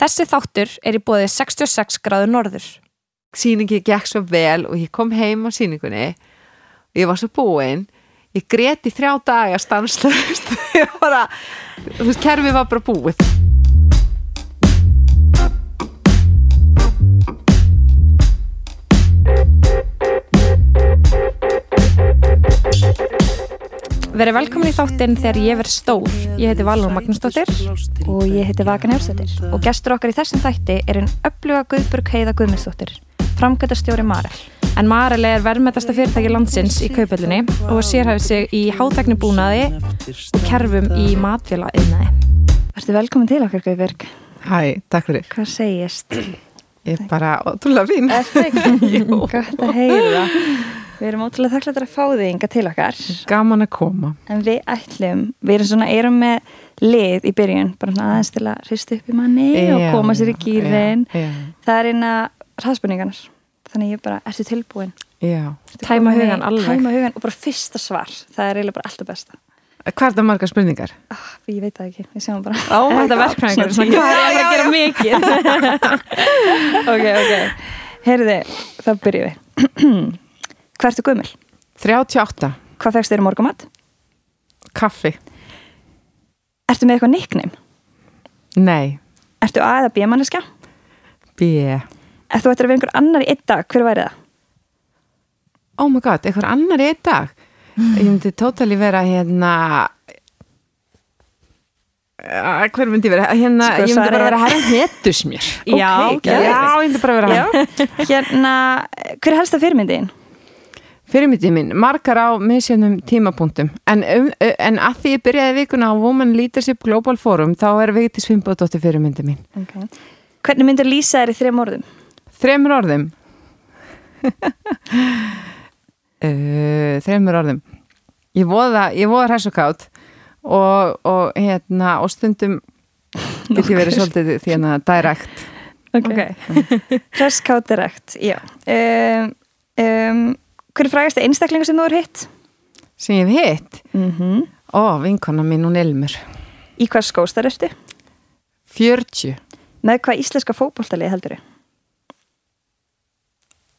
Þessi þáttur er í bóðið 66 gráður norður. Sýningi gekk svo vel og ég kom heim á sýningunni. Og ég var svo búin. Ég greti þrjá daga stanslust þú veist, kerfið var bara búið Verið velkomin í þáttinn þegar ég verð stór. Ég heiti Valur Magnúsdóttir og ég heiti Vagan Jórsdóttir. og gestur okkar í þessum þætti er einn uppluga Guðburg Heiða Guðmundsdóttir, framkvæmtastjóri Marel. En Marel er verðmættasta fyrirtæki landsins í kaupöldunni og sérhæfið sig í hátækni búnaði og kerfum í matfélag innaði. Verður velkomin til okkar Guðberg. Hæ, takk fyrir Hvað segist? Ég er bara ótrúlega fín Er það ekki? Gott að heyra. Við erum ótrúlega þakklættar að fá þig inga til okkar. Gaman að koma En við ætlum, við erum svona, erum með lið í byrjun, bara svona aðeins til að hrista upp í manni og Já, koma sér í gýrin. Já, Það er eina hraðspunningarnar. Þannig ég bara, ertu tilbúin? já. Tæma hugann alveg. Tæma hugan og bara fyrsta svar. Það er eiginlega bara alltaf besta. Hvað er það margar spurningar? Ah, ég veit það ekki, við sjáum bara. Ó, þetta er svona hvað er að gera mikið? ok, ok. Heyrði, þá byrjum við. Hvað ertu gömul? 38, Hvað fegst þér í morgumat? kaffi Ertu með eitthvað nickname? Nei, Ertu A eða B manneska? B Ef þú ættir að vera einhver annar í einn dag, hver væri það? Oh my god, eitthvað annar í einn dag Ég myndi tótali vera hérna Uh, hver myndi ég vera? Hérna, Sko, ég myndi bara er- vera herra hétusmjör Já, Ok, Já, ég myndi bara vera hann Hérna, hver er helsta fyrirmyndin? Fyrirmyndið mín, margar á misjöndum tímapunktum. En, um, en að því ég byrjaði vikuna á Women Leadership Global Forum þá er Vigdís Fimbodóttir fyrirmyndið mín. Okay. Hvernig myndir lýsa þér í þrejum orðum? Þremur orðum. Þremur orðum. Ég voða, ég voða hræsukátt og, og hérna og stundum get ég verið svolítið því hérna direkt Ok. Hresskátt direkt, já. Um, um, hver er frægasti einstaklingur sem þú er hitt? sem ég hef hitt Mm -hmm. Ó, vinkona mín, hún Elmur Í hvað skóstar ertu? 40 Með hvað íslenska fótboltalið heldur þau?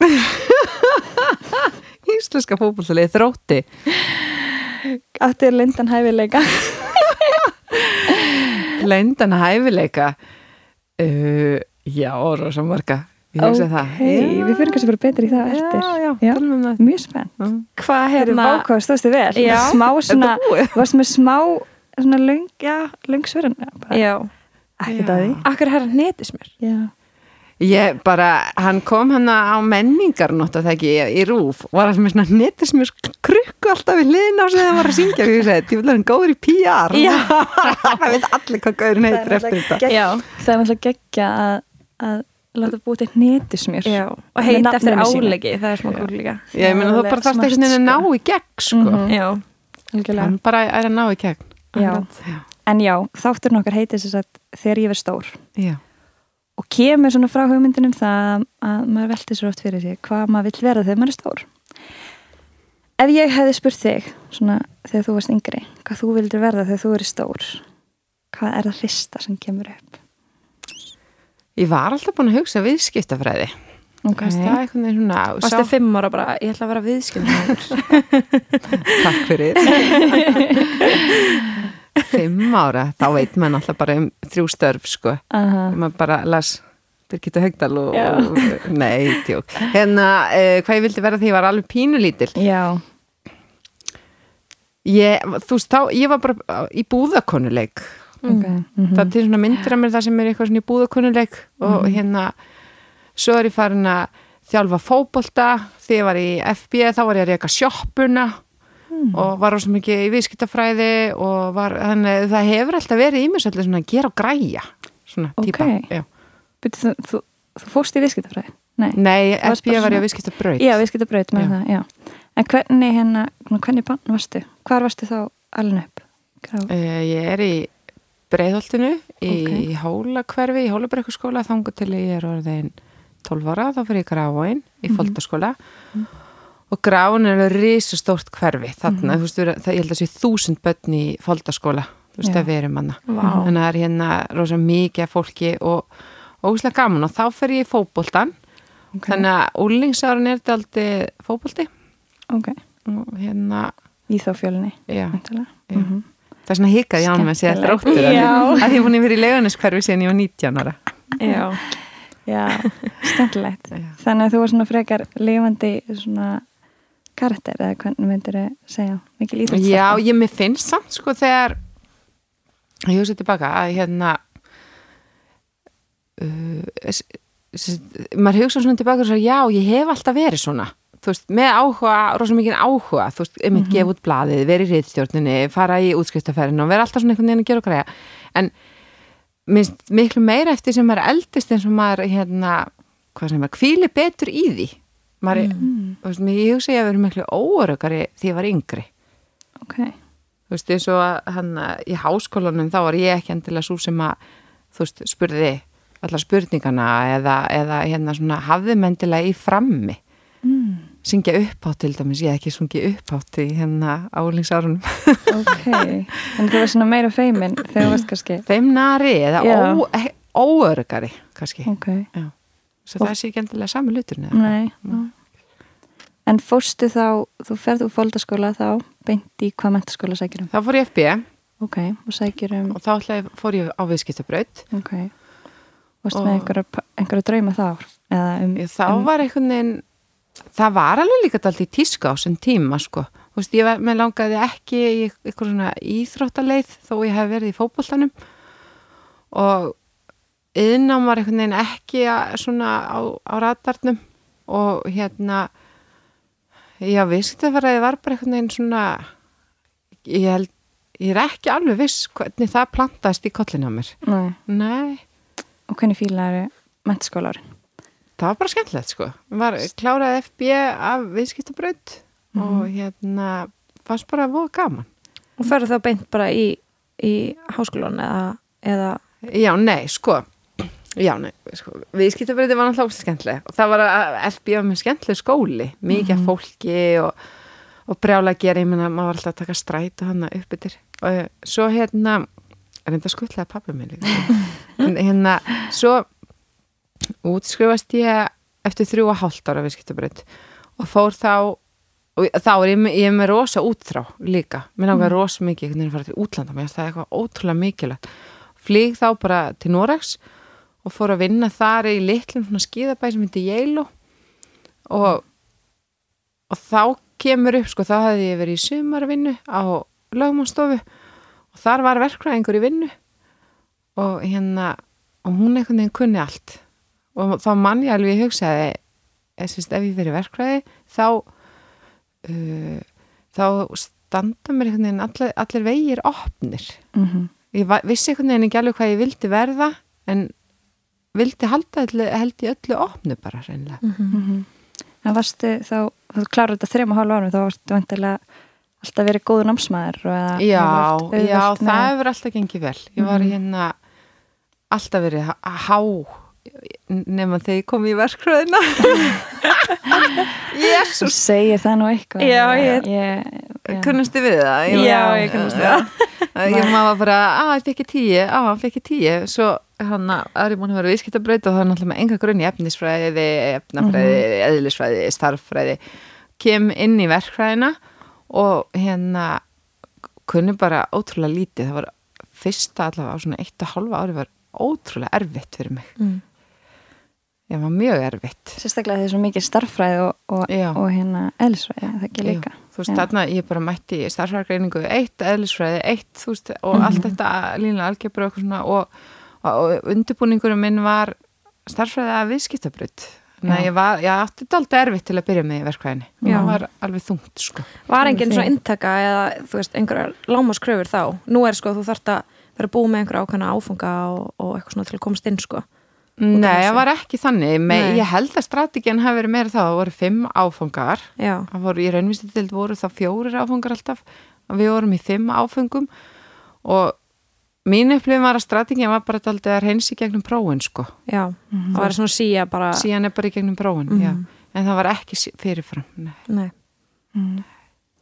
Íslenska fótbolltalið þrótti Áttu er lindan hæfileika? Lendan hæfileika uh, Já, rosa marga Ég hugsa það Hei, við fyrir kannski bara betur í það Já, eftir. já, Já. tölum um það Mjög spennt. Já. Hvað Hérna, hérna? vákvæð, stóðstu vel. Já. Smá svona, varst með smá svona já. Já. Ekki það því. Akkur er hérna netismjör? Já. Ég bara, hann kom hann á menningar nota það ekki í, rúf og var alltaf með svona netismjör krukku alltaf við hliðin á sig þegar hann var að syngja og ég segi, ég vil að hann góður í PR Já. það veit allir hvað góður heitir eftir þetta gegg- Já. það er náttúrulega geggja að, að láta búið til netismjör. Já. Og heita eftir álegi, það er smá kúl líka. Ég meina þú bara þarfst einhvern veginn að ná sko. í gegn sko. Mhm. Já. Algjörlega. hann bara er að ná í gegn Já. Já. En já, þátturinn okkar heitir þess að þegar ég verð stór. Já. Og kemur svona frá hugmyndinum það að maður velti svo oft fyrir sig hvað maður vill vera þegar maður er stór. Ef ég hefði spurt þig, svona þegar þú varst yngri, hvað þú vildir verða þegar þú er stór, hvað er það fyrsta sem kemur upp? Ég var alltaf búin að hugsa viðskiptafræði. Ok, það er einhvern veginn svona Varstu fimm ára bara, ég ætla að vera viðskipnum. Takk fyrir. Fimm ára Þá veit maður alltaf bara um þrjú störf sko. Aha. maður bara las Birgitta Högdal og, og nei, tjók hérna, uh, hvað ég vildi vera því ég var alveg pínulítil? Já, ég, þú veist, þá, ég var bara í búðakonuleik ok. Mhm. það er til svona myndir af mér það sem er eitthvað svona í búðakonuleik og hérna svo er ég farin að þjálfa fótbolta þegar ég var í FB þá var ég að reyka sjoppuna og var rosa mikið í viðskiptafræði og var, þannig að það hefur alltaf verið í mér svolítið svona að gera og græja svona típa Ok. já. Byrju, þú, þú, fórst í viðskiptafræði? Nei. Nei, FB var ég að viðskiptabraut Já, viðskiptabraut með Já. það, já. En hvernig hérna, hvernig bann varstu? Hvar varstu þá alveg upp? Grá. Uh, ég er í Breiðholtinu í Ok. Hólakverfi, í Hólabrekkuskóla þangu til ég er orðin 12 ára þá fyrir ég Grafóin í Mhm. Foldaskóla og Grafóin er alveg risastórt hverfi þarna, Mhm. þú veist, það, ég held að sé þúsund börn í Foldaskóla þú veist að við erum hana Vá. þannig að það er hérna rosa mikið fólki og ógæslega gaman og þá fer ég í fótboltan Ok. þannig að úlingsárin er þetta aldrei fótbolti ok, og hérna, í þá fjölinni já, væntanlega. Já. Það er svona hikaði á með að segja þróttur að því ég er vera í leiguniskverfi síðan ég var 19 ára. Já. já, skemmtilegt. Já. þannig að þú var svona frekar lifandi svona karakter eða hvernig myndir þau segja? Mikil íþrótt Já, ég mér finnst samt sko þegar ég hugsa tilbaka að hérna uh, maður hugsa svona tilbaka og svo, já, ég hef alltaf verið svona þú veist, með áhuga, rosa mikið áhuga þú veist, um að gefa út blaðið, vera í riðstjórninni fara í útskriftaferðin og vera alltaf svona einhvern veginn að gera og græja. En minnst miklu meira eftir sem maður eldist eins og maður hérna, hvað sem er, hvíli betur í því. Maður, mm. þú veist, mér hugsa ég að vera miklu óörugari því ég var yngri. Ok, þú veist, eins og hann í háskólanum þá var ég ekki endilega svo sem að þú veist, spurði allar spurningana eða, eða hérna svona hafði mendilega í frammi. Mm. Syngja uppátt til dæmis, ég hef ekki sungið uppátt í hérna álingsárunum ok. En þú var svona meira feimin þegar þú varst kannski feimnari eða ó, e- óörgari kannski, ok, svo það sé ekki endilega sami hlutur neða. nei mm. en fórstu þá, þú ferð úr fóldaskóla þá, beint í hvað mentaskóla sækir um þá fór ég FB ok, og sækir um og þá fór ég á viðskiptabraut. Ok, varstu Og- með einhverja, einhverja drauma þá um, þá um var einhvern veginn það var alveg líka dalt í tíska á þessum tíma sko, þú veist, ég var, langaði ekki í eitthvað svona íþróttaleið þó ég hef verið í fótboltanum. Og yðnám var einhvern veginn ekki að, svona á, á ratarnum og hérna já, viðskiptafæraði var bara einhvern veginn svona ég held, ég er ekki alveg viss hvernig það plantaðist í kollinu á mér. Nei, nei. Og hvernig fílaður mentaskólar það var bara skemmtilegt sko. Var kláraði FB af viðskiptabraut og hérna fannst bara að voða gaman. Og ferðu þá beint bara í, í háskólan eða, eða? Já, nei, sko. Sko, viðskiptabrauti var náttúrulega skemmtileg og það var að FB var með skemmtileg skóli mikið af fólki og, og brjála að gera, ég meina, maður var alltaf að taka stræt og hann upp yfir og eh, svo hérna, reynda skuttlega pappi minn líka. En hérna, svo útskrifast ég eftir þrjú og hálft ára viðskiptabraut og fór þá og þá er ég, ég er með rosa útþrá líka, mér náttúrulega rosa mikið einhvern veginn að fara til útlanda, mér finnst það eitthvað ótrúlega mikilvægt. Flýg þá bara til Noregs og fór að vinna þar í litlum svona skíðabæ sem heitir Yale og og þá kemur upp, sko, þá hefði ég verið í sumarvinnu á lögmannstofu og þar var verkfræðingur í vinnu. Og hérna og hún einhvern veginn kunni allt og þá mann ég alveg hugsaði ef, ef ég verið verkfræði þá uh, þá standa mér allir, allir vegir opnir mm -hmm. ég vissi einhvern veginn ekki alveg hvað ég vildi verða en vildi halda öllu, held ég öllu opnu bara reynilega Mhm. en varstu þá, þú klárar þetta þrejum og hálf árum þá varstu vantilega alltaf verið góður námsmaður já, já, það hefur alltaf gengið vel ég var Mhm. hérna alltaf verið há nema þegar ég kom í verkfræðina. Þú Jésús segir það nú eitthvað. Já, ég- ég já. kunnustu við það. Ég Já, ég kannast við það. ég maður bara, að ég fekk tíu á, hann fekk tíu. Svo hann að ég búin að vera viðskiptabraut og það er náttúrulega með enga grunn í efnisfræði efnafræði, eðlisfræði, starffræði. Kem inn í verkfræðina og hérna kunni bara ótrúlega lítið. Það var fyrsta allavega á svona eitt og halva ári var ótrúlega erfitt fyrir mig. Mm. Ég var mjög erfitt sérstaklega því svo mikið starffræði og, og, Já. og hérna eðlisfræði, það ekki líka Jú, þú veist, Já. þarna ég bara mætti starffræðgreiningu eitt, eðlisfræði, eitt þú veist, og Mhm. allt þetta lína algebra og eitthvað svona og, og, undirbúningurum minn var starffræði að viðskiptabrut þannig að Já. ég var, ég átti þetta aldrei erfitt til að byrja með í verkfræðinni Já. það var alveg þungt sko Var Trúi engin því. svona inntaka eða þú veist, einhverjar lámaskröfur þá? Nú er sko, þú þarft að vera búið með einhverja ákvæmna áfunga og, og eitthvað svona til að komast inn sko. Nei, það var ekki þannig, Me, Nei. ég held að strategin hafi verið meira þá, það voru fimm áfangar Já, það voru, í raunvísitild voru þá fjórir áfangar alltaf og við vorum í fimm áfengum og mín upplifin var að strategin var bara daldið að reynsi gegnum prófin sko já, það var svona síja bara síðan er bara í gegnum prófin Mhm. já. en það var ekki fyrirfram nei, Nei, mm.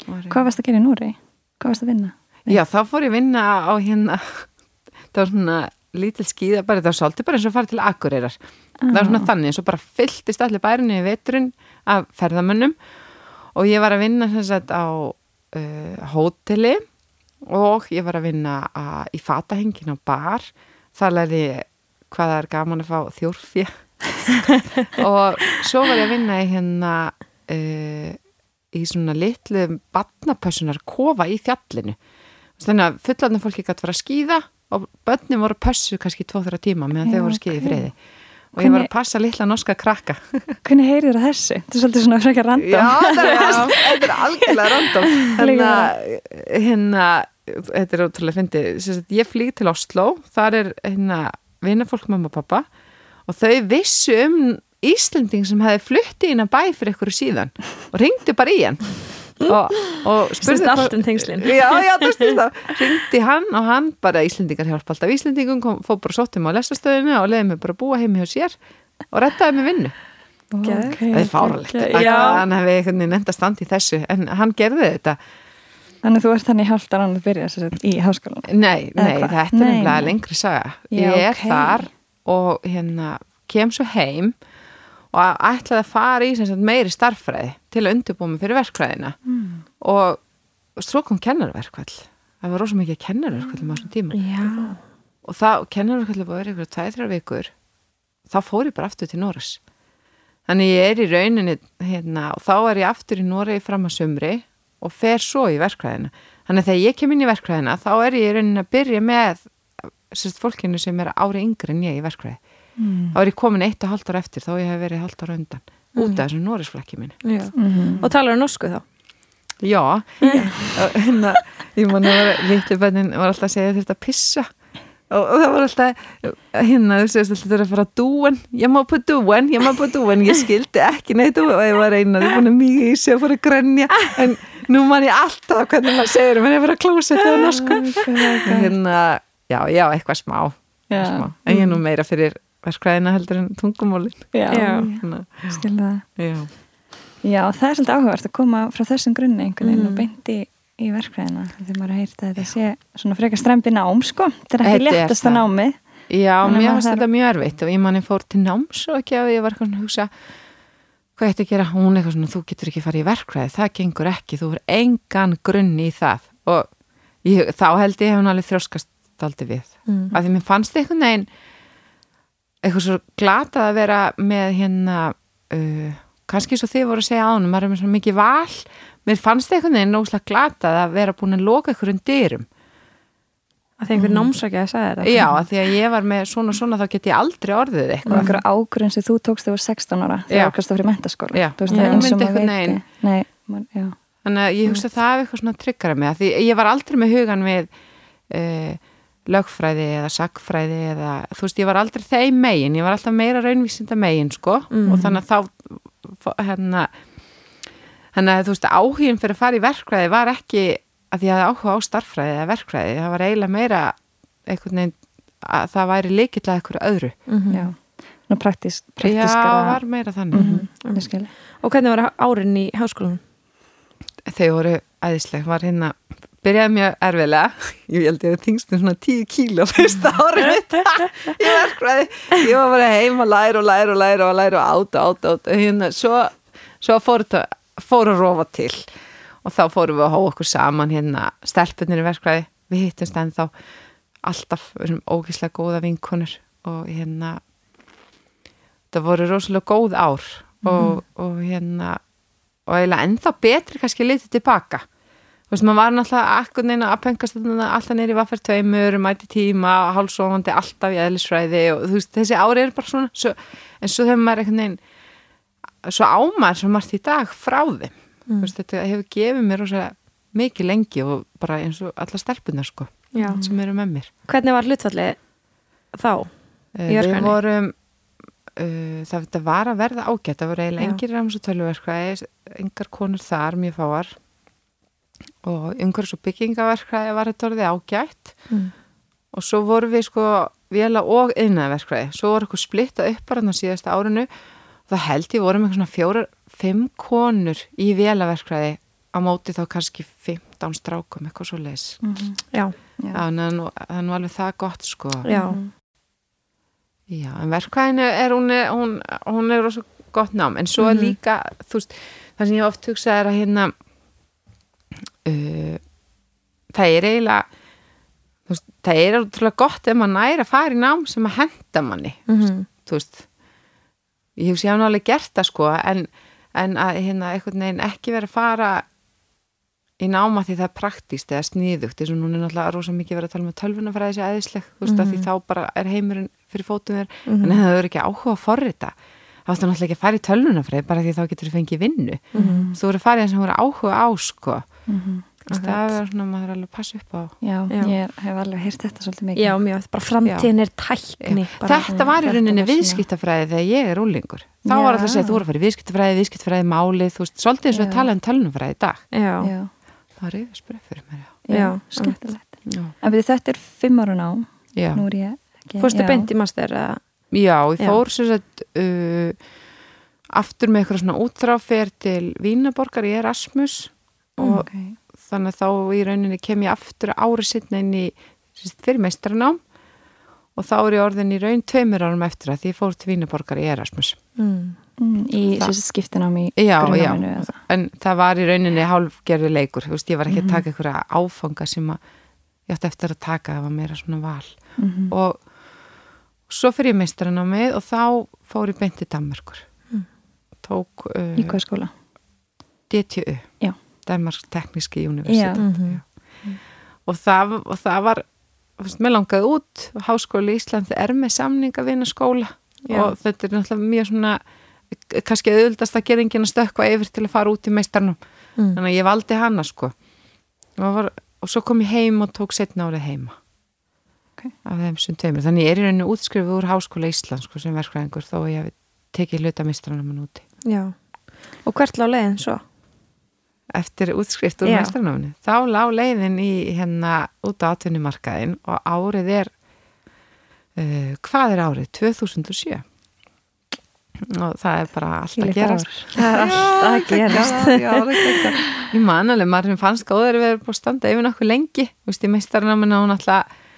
var Hvað varst að gera í Núri? Hvað varst að vinna? Já, þá fór ég að vinna á hérna það var svona lítil skíða bara það var svolítið bara eins og að fara til Akureyrar. Það var svona þannig eins og bara fylltist allir bærinni í veturinn af ferðamönnum og ég var að vinna sem sagt á uh, hóteli og ég var að vinna að, í fatahengin á bar. Þar lærði ég hvað það er gaman að fá þjórfja og svo var ég að vinna í hérna uh, í svona litlu badnapössunar kofa í fjallinu. Þannig að fullandum fólki gæti vera að skýða og börnum voru pössu kannski 2-3 tíma meðan þau voru ok. friði. Og ég var að passa litla norska krakka. Hvernig heyrir það þessu? Þetta er svolítið svona frekar random. Já, það er, þetta er algjörlega random. Þannig að hérna, þetta er ótrúlega fyndið. Ég flýg til Oslo þar er hérna vinnafólk mamma og pappa og þau vissu um Íslending sem hefði flutti inn að bæ fyrir ykkur síðan og ringdi bara í hann og, og Snýst allt um tengslin. Já, já, það styrst það ringdi hann og hann bara Íslendingar hjálpa alltaf Íslendingum kom, fór bara sóttum á lestastöðinu og leiði mig bara að búa heimi hjá sér og rettaði mig vinnu Ok. Það er fáralegt Já. Hann hefði enda standi í þessu En hann gerði þetta Þannig að þú ert þannig hálft að að byrja sagt, í háskólan. Nei, nei, þetta er nei. lengri saga Já, Ég er ok. þar og hérna kem svo heim og ætlaði að fara í sagt, meiri starffræði til að undirbúa mig fyrir verkfræðina. Mm. og svo kom kennarverkvall það var rosa mikið kennarverkvall um þessum tíma. Já. og það kennarverkvall var verið ykkur tæð þrjár vikur. Þá fór ég bara aftur til Norris þannig ég er í rauninni hérna, og þá er ég aftur í Noregi fram að sumri og fer svo í verkfræðina. Þannig að þegar ég kem inn í verkfræðina þá er ég í rauninni að byrja með sérst, fólkinu sem er ári yngri en ég í verkfræði Mm. þá er ég komin eitt og halvt ára eftir þá ég hef verið halvt ára undan út af þessum Norrisflakki mínu Já. Mm. Og talar um norsku þá? Já, hérna, ég man að vera litlu bönnin var alltaf að segja þetta að pissa og, og það var alltaf hérna, þú segist alltaf þetta að fara að dúen ég má på dúen, ég má på dúen ég skildi ekki neitt og ég var einaði búin að mikið í sig að fara að grenja en nú man ég alltaf hvernig maður segir menn ég var að klósa þetta á norsku hérna, já, já, eitthvað smá, Já. smá. en ég er nú meira fyrir verkræðina heldur en tungumólin Já, Já. Þannig að, skil það. já, Já, það er svolítið áhugavert að koma frá þessum grunni einhvern veginn Mm. og beinti í verkfræðina þegar maður heyrti að þetta sé svona frekar strempi nám sko, þetta er ekki Þetta léttasta það. námið Já, mér finnst þetta mjög erfitt og ég manni fór til náms og ekki að ég var eitthvað svona að hugsa hvað ég ætti að gera, hún eitthvað svona þú getur ekki farið í verkfræði, það gengur ekki þú er engan grunn í það og ég, þá held ég hef hún alveg þrjóskast aldrei við, Mm. af því mér fannst eitthvað neginn eitthvað svo glatað að vera með hérna uh, kannski svo þið voru að segja ánum maður er með svona mikið val. Mér fannst eitthvað neginn nógslega glatað að vera búin að loka einhverjum dyrum. Að því einhver námsækja að segja þetta? Já, af því að ég var með svona og svona þá get ég aldrei orðið eitthvað. einhverju ágrunn sem þú tókst þegar þú var 16 ára þegar þú varst að fyrir mentaskóla. Þannig að ég hugsa að það eitthvað svona tryggara af Því ég var aldrei með hugan við uh, lögfræði eða sagfræði eða þú veist, ég var aldrei þeim megin. Ég var alltaf meira raunvísinda megin, sko. Mhm. Og þannig að þá, hérna, þannig að þú veist, áhugin fyrir að fara í verkfræði var ekki að ég hafði áhuga á starffræði eða verkfræði. Það var eiginlega meira einhvern veginn að það væri leikill að einhverju öðru. Mhm. já, svona praktis, Já, praktiskara var meira þannig. Mhm, ég skil. Og hvernig var árin í háskólanum? þau voru æðisleg, var hérna byrjaði mjög erfilega ég held ég að þingstum svona 10 kíló fyrsta árið mitt ég verkvæði, ég var bara heim að læra og læra og læra og læra og áta, áta, áta hérna, svo, svo fóru að rofa til. Og þá fórum við að hóa okkur saman hérna stelpunir í verkvæði, við hittumst ennþá alltaf, við erum ógíslega góða vinkonur og hérna það voru rosalega góð ár. Og, og hérna og eiginlega ennþá betri kannski litið tilbaka þú veist, maður var náttúrulega akkur neina að pengast alltaf neyri vaffir tveimur, mæti tíma hálsofandi alltaf í eðlisfræði og þú veist, þessi ári er bara svona svo, en svo þegar maður einhvern veginn svo ámar svo margt í dag frá þeim þú veist, þetta hefur gefið mér rosa mikið lengi og bara eins og alla stelpunar sko, Já. sem eru með mér Hvernig var hlutfallið þá? Uh, Í Við verkfræðinni? vorum uh, það var að verða ágætt það voru eiginlega engir ráms og tölvuverkvæði engar konur þar, mjög fáar og umhverjus og byggingaverkvæði var þetta orðið ágætt Mm. og svo vorum við sko vela og yðnaverkvæði svo voru eitthvað splittað upp bara þannig síðasta árinu það held ég vorum eitthvað svona fjórar, fimm konur í velaverkvæði á móti þá kannski 50 14 strákum, eitthvað svo leis Mhm. Já, Já. það er nú, það er nú alveg það gott sko já. Já, en verkvæðinu er hún, er- hún, hún er gott nám, en svo er Mhm. líka, þú veist, það sem ég oft hugsa er að hérna það er eiginlega veist, það er útrúlega gott ef maður næri að fara í nám sem að henda manni, mhm, þú veist ég hef nálega gert það sko en, en að hérna einhvern veginn ekki vera að fara í náma því það er praktíst eða sníðugt eins og núna er náttúrulega rosa mikið verið að tala um að tölvunafræði sé eðisleg, þú veist, að því þá bara er heimurinn fyrir fótum þér, en ef það eru ekki áhuga að forrita, þá ertu náttúrulega ekki að fara í tölvunafræði bara því þá getur þú fengið vinnu þú eru farið eins og þú eru áhuga á sko, Mhm. Þú veist, það er svona maður alveg að passa upp á Já, Já. ég hef alveg heyrt þetta svolítið mikið já, mjög, bara framtíðin er tækni bara. Þetta var í rauninni viðskiptafræði þegar ég er úlingur. Þá Já. var alltaf að segja, þú voru að fara í viðskiptafræði, viðskiptafræði, málið, þú veist, svolítið eins og að tala um tölunumfræði í dag. Já, Já, Það var yfir spröð fyrir mér, já, Já, skemmtilegt já. En við þetta er fimm ára nám Já, Nú er ég ekki fórstu beint í master eða? Já ég Já. fór sem sagt uh, aftur með eitthvað svona útráfer til Vínaborgar í Erasmus og Ok. þannig að þá í rauninni kem ég aftur árið sittna inn í sem sagt, fyrir meistaranám og þá er ég orðin í raun tveimur árum eftir að því ég fór til Vínaborgar í Erasmus. Mm. Mm, Í Það- þessi skiptinám í Já, já, eða? en það var í rauninni hálfgerði leikur, þú veist, ég var ekki Mhm. að taka einhverja áfanga sem að ég átti eftir að taka, það var meira svona val Mhm. og svo fyrir ég mig og þá fór ég beint til Danmarkur Mm. tók uh, Í hvað skóla? DTU Já. Danmarks tekníski universitet Mhm. og, það, og það var mér langaði út og Háskóli Ísland er með samninga vinna skóla Já. og þetta er náttúrulega mjög svona kannski auðvildast að gera enginn að stökkva yfir til að fara út í meistarnum Mm. þannig að ég valdi hana sko og, var, og svo kom ég heim og tók setna árið heima Ok. af þeim sem tveimur þannig ég er í rauninu útskrifið úr Háskóla Íslands sko, sem verkfræðingur þó að ég hafi tekið hluta meistranum úti Já. Og hvert lá leiðin svo? eftir útskrift úr meistranumni þá lá leiðin í hérna út á atvinnumarkaðin og árið er uh, hvað er árið? 2007 og það er bara allt að gerast. Það er allt að gerast er ég man alveg, maður fannst góður að vera búið að standa yfir nokkuð lengi þú veist, í meistarnamina hún alltaf þú veist,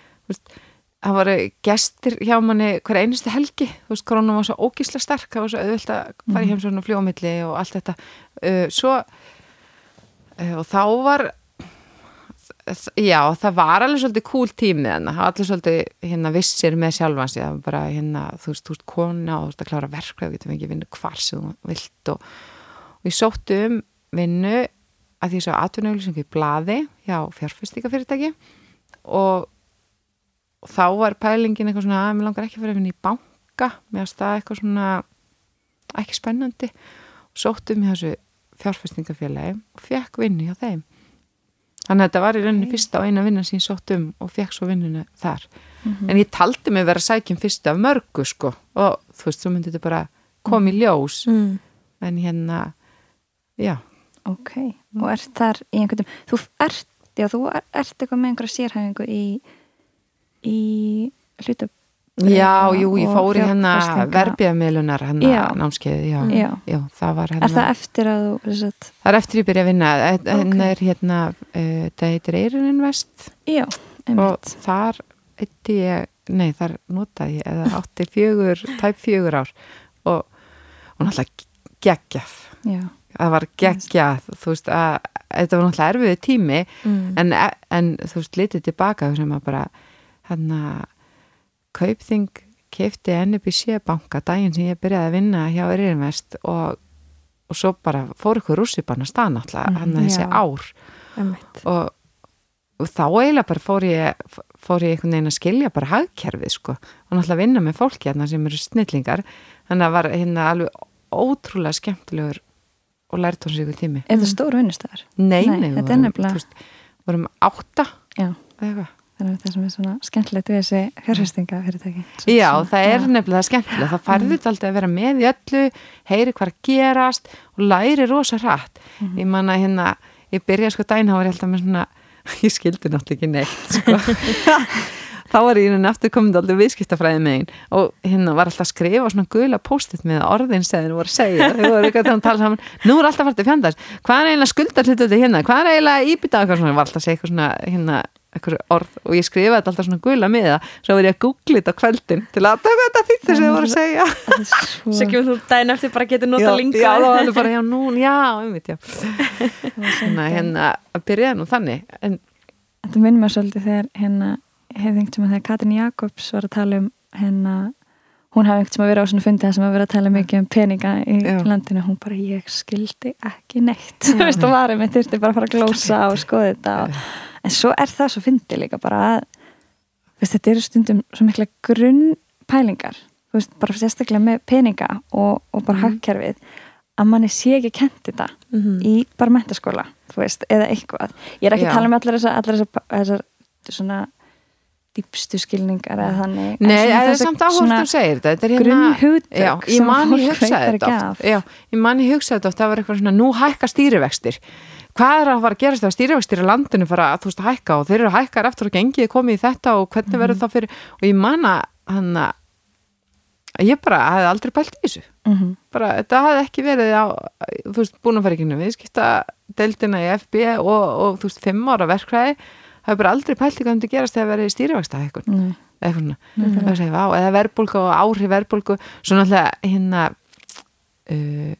það voru gestir hjá manni hver einustu helgi, þú veist, korona var svo ógísla sterk, það var svo auðvilt að fara í heimsókn og fljómilli og allt þetta. Uh, svo uh, og þá var já, það var alveg svolítið cool tími þannig, það var allir svolítið hérna vissir með sjálfans, það var bara hérna þú veist, þú veist, kona og þú veist að klára verkvæð þú getur fengið vinnu hvar sem þú vilt og, og ég sótti um vinnu að því svo atvinnauðlýsingu í blaði hjá fjárfestingafyrirtæki og, og þá var pælingin eitthvað svona að mér langar ekki að fara vinna í banka. Mér að staða eitthvað svona ekki spennandi. Og sótti um hjá þessu fjárfestingafélagi og fekk vinnu hjá þeim. Þannig að þetta var í rauninni fyrsta og eina vinna sem ég sótt um og fekk svo vinnuna þar. En ég taldi mig vera að sækjum fyrsta af mörgu sko. Og þú veist, svo myndi þetta bara koma í ljós. Mm. en hérna, já. Ok, og ert þar í einhvern þú ert, já, þú er- ert eitthvað með einhverja sérhæfingu í, í hluta, Já, jú, ég og fór í hérna verbiðamiðlunar hérna námskeið, já, Já. já, það var hérna er það eftir að þú, það er eftir ég byrja að vinna, en Ok. er hérna uh, það heitir Eirin Invest. Já, og einmitt, þar eitti ég, nei þar notaði ég eða átti fjögur, tæp fjögur ár. Og, og náttúrulega geggjað, já, það var geggjað þú veist að þetta var náttúrulega erfiði tími Mm. en, en þú veist litið tilbaka sem að bara hérna kaupþing keifti NBC banka daginn sem ég byrjaði að vinna hjá Eirinvest og, og svo bara fór ykkur rússipann að stað náttúrulega Mhm, hann að þessi ár. Og, og þá eiginlega bara fór ég fór ég einhvern veginn að skilja bara hagkerfið sko og náttúrulega vinna með fólki hérna sem eru snillingar. Þannig að var hérna alveg ótrúlega skemmtilegur og lært hún sig ykkur tími. Er það stór vinnustæðar? Nei, Nei, nei, þetta við er vorum, nefnilega- vorum átta Já, eða eitthvað þannig að það sem er svona skemmtilegt við þessi fjárfestinga fyrirtæki. Já, það er nefnilega skemmtilega, það færður þetta alltaf að vera með í öllu, heyri hvað er að gerast og læri rosa hratt. Ég manna hérna, ég byrja sko var ég alltaf með svona, ég skildi náttúrulega ekki neitt, sko. þá var ég hérna aftur komin aldrei viðskiptafræði megin og hérna var alltaf að skrifa svona gula post-it með orðin sem voru að segja. Þau voru eitthvað að tala saman, nú er alltaf farið til fjandars hvað er eiginlega er eitthvað að orð og ég skrifaði þetta alltaf svona gula með það, svo var ég að googla þetta á kveldin til að taka þetta því þess að þið voru að segja. Svo, kemur þú daginn eftir bara getur nota já, linka já, það var alveg bara, já, nú, já, einmitt, já. Hérna, hérna, að byrja nú þannig. En, þetta minnum mér svolítið þegar hérna, hefði einhvern tíma þegar Katrin Jakobs var að tala um hérna, hún hafði einhvern tíma verið á svona fundi þar sem að vera að tala mikið um peninga í Já. landinu, hún bara, ég skildi ekki neitt, þú veist, og varum ég þurfti bara að fara að glósa og skoða þetta og, en svo er það svo fyndi líka bara að þú veist, þetta eru stundum svo mikla grunnpælingar þú veist, bara sérstaklega með peninga og, og bara hagkerfið að manni sé ekki kent þetta Mhm. í bara mentaskóla þú veist, eða eitthvað. Ég er ekki Já. að tala um allar þessar, allar þessar, þessar svona dýpstu skilningar eða þannig Nei, það er samt áhort að segja þetta. Þetta hérna grunnhugtök Já, ég sem man ég fólk hugsaði þetta oft. ég man ég hugsaði þetta oft. Það var eitthvað svona, nú hækka stýrivextir Hvað er að fara að gerast ef stýrivextir í landinu fara að þú veist að hækka og þeir eru að hækka eftir og gengið komið í þetta og hvernig verður Mhm. það fyrir og ég man að hann að ég bara hafði aldrei pælt í þessu. Mhm. bara, þetta hafði ekki verið á, þú veist, að ekki við skipta deildina í FB og, og þú veist, fimm ára verkfræði hafði bara aldrei pælt í hvað myndi gerast þegar verið eða eitthvað Það segja, vá, eða verðbólgu og áhrif verðbólgu. Svo náttúrulega hérna uh,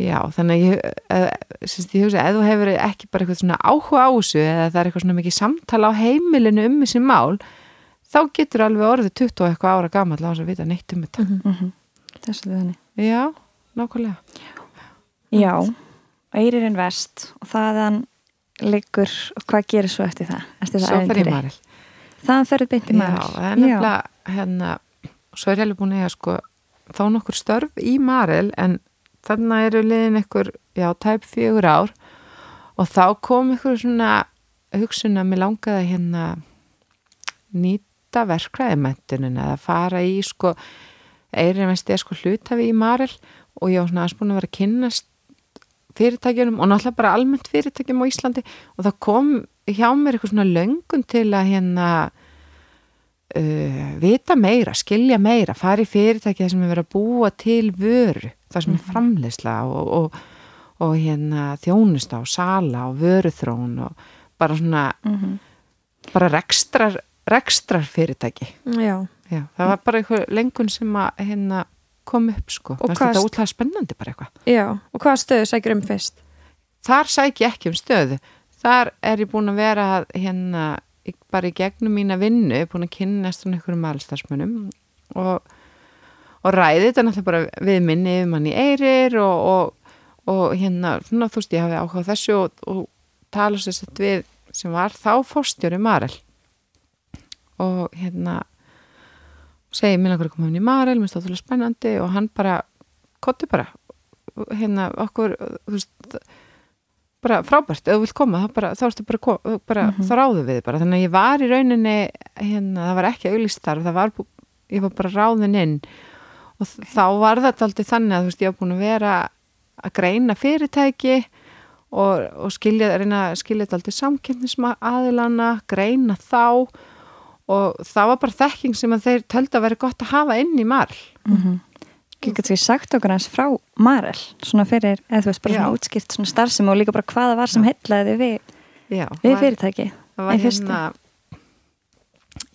já, þannig að ég, uh, syns, ég hugsa, ef þú hefur ekki bara eitthvað svona áhuga á þessu eða það er eitthvað svona mikið samtala á heimilinu um þessi mál þá getur alveg orðið 20 og eitthvað ára gamall á þess að vita neitt um þetta. Mhm. Þessu er þannig. Já, nákvæmlega. Já, Eyririnn vest og þaðan liggur hvað gerir svo eftir það? Eftir það svo fer ég maril Þaðan ferðu beint í já, maril það er nefnilega hérna, svo er ég alveg búin að eiga sko þá nokkur störf í maril en þarna eru liðin einhver já, tæp fjögur ár. Og þá kom einhver svona hugsun að mér langaði að hérna nýta verkræðimentunin eða fara í sko eirinn veist ég sko hlutafi í maril og ég var svona búin að vera að kynnast fyrirtækjunum og náttúrulega bara almennt fyrirtækjum á Íslandi. Og það kom hjá mér eitthvað svona löngun til að hérna uh, vita meira, skilja meira fara í fyrirtæki þar sem er verið að búa til vöru, þar sem er framleysla og, og, og hérna þjónusta og sala og vöruþrón og bara svona Mhm. bara rekstrar, rekstrar fyrirtæki. Já, Já, það var bara einhver lengun sem að hérna kom upp sko. Og hvað- þetta útlæða spennandi bara eitthvað. Já, og hvaða stöðu sækir um fyrst? þar sæk ég ekki um stöðu. Þar er ég búin að vera hérna, bara í gegnum mína vinnu búin að kynnast svona einhverjum alstarsmunum og, og ræði þetta náttúrulega bara við minni yfir mann í eirir og, og, og hérna, svona þú veist ég hafi áhuga á þessu og, tala sér sett við sem var þá fórstjóri Marel. Og hérna segi mér langar að koma inn í Marel mér stóð þúlega spennandi. Og hann bara kottu bara hérna okkur þú veist bara frábært, ef þú vilt koma þá, bara, þá ertu bara, ko- bara þá ráðu við bara. Þannig að ég var í rauninni hérna, það var ekki auglýst þar það var, ég var bara ráðin inn. Og þ- þá var þetta aldrei þannig að veist, ég var búin að vera að greina fyrirtæki og, og skilja, reyna að skilja þetta aldrei samkynnisma aðilana, greina þá. Og það var bara þekking sem að þeir töldu að vera gott að hafa inn í marl. Ég get ekki sagt okkur hans frá Marel svona fyrir, eða þú veist, bara Já. svona útskipt svona starfsemi og líka bara hvaða var sem heitlaði við, Já, við var- fyrirtæki það var hérna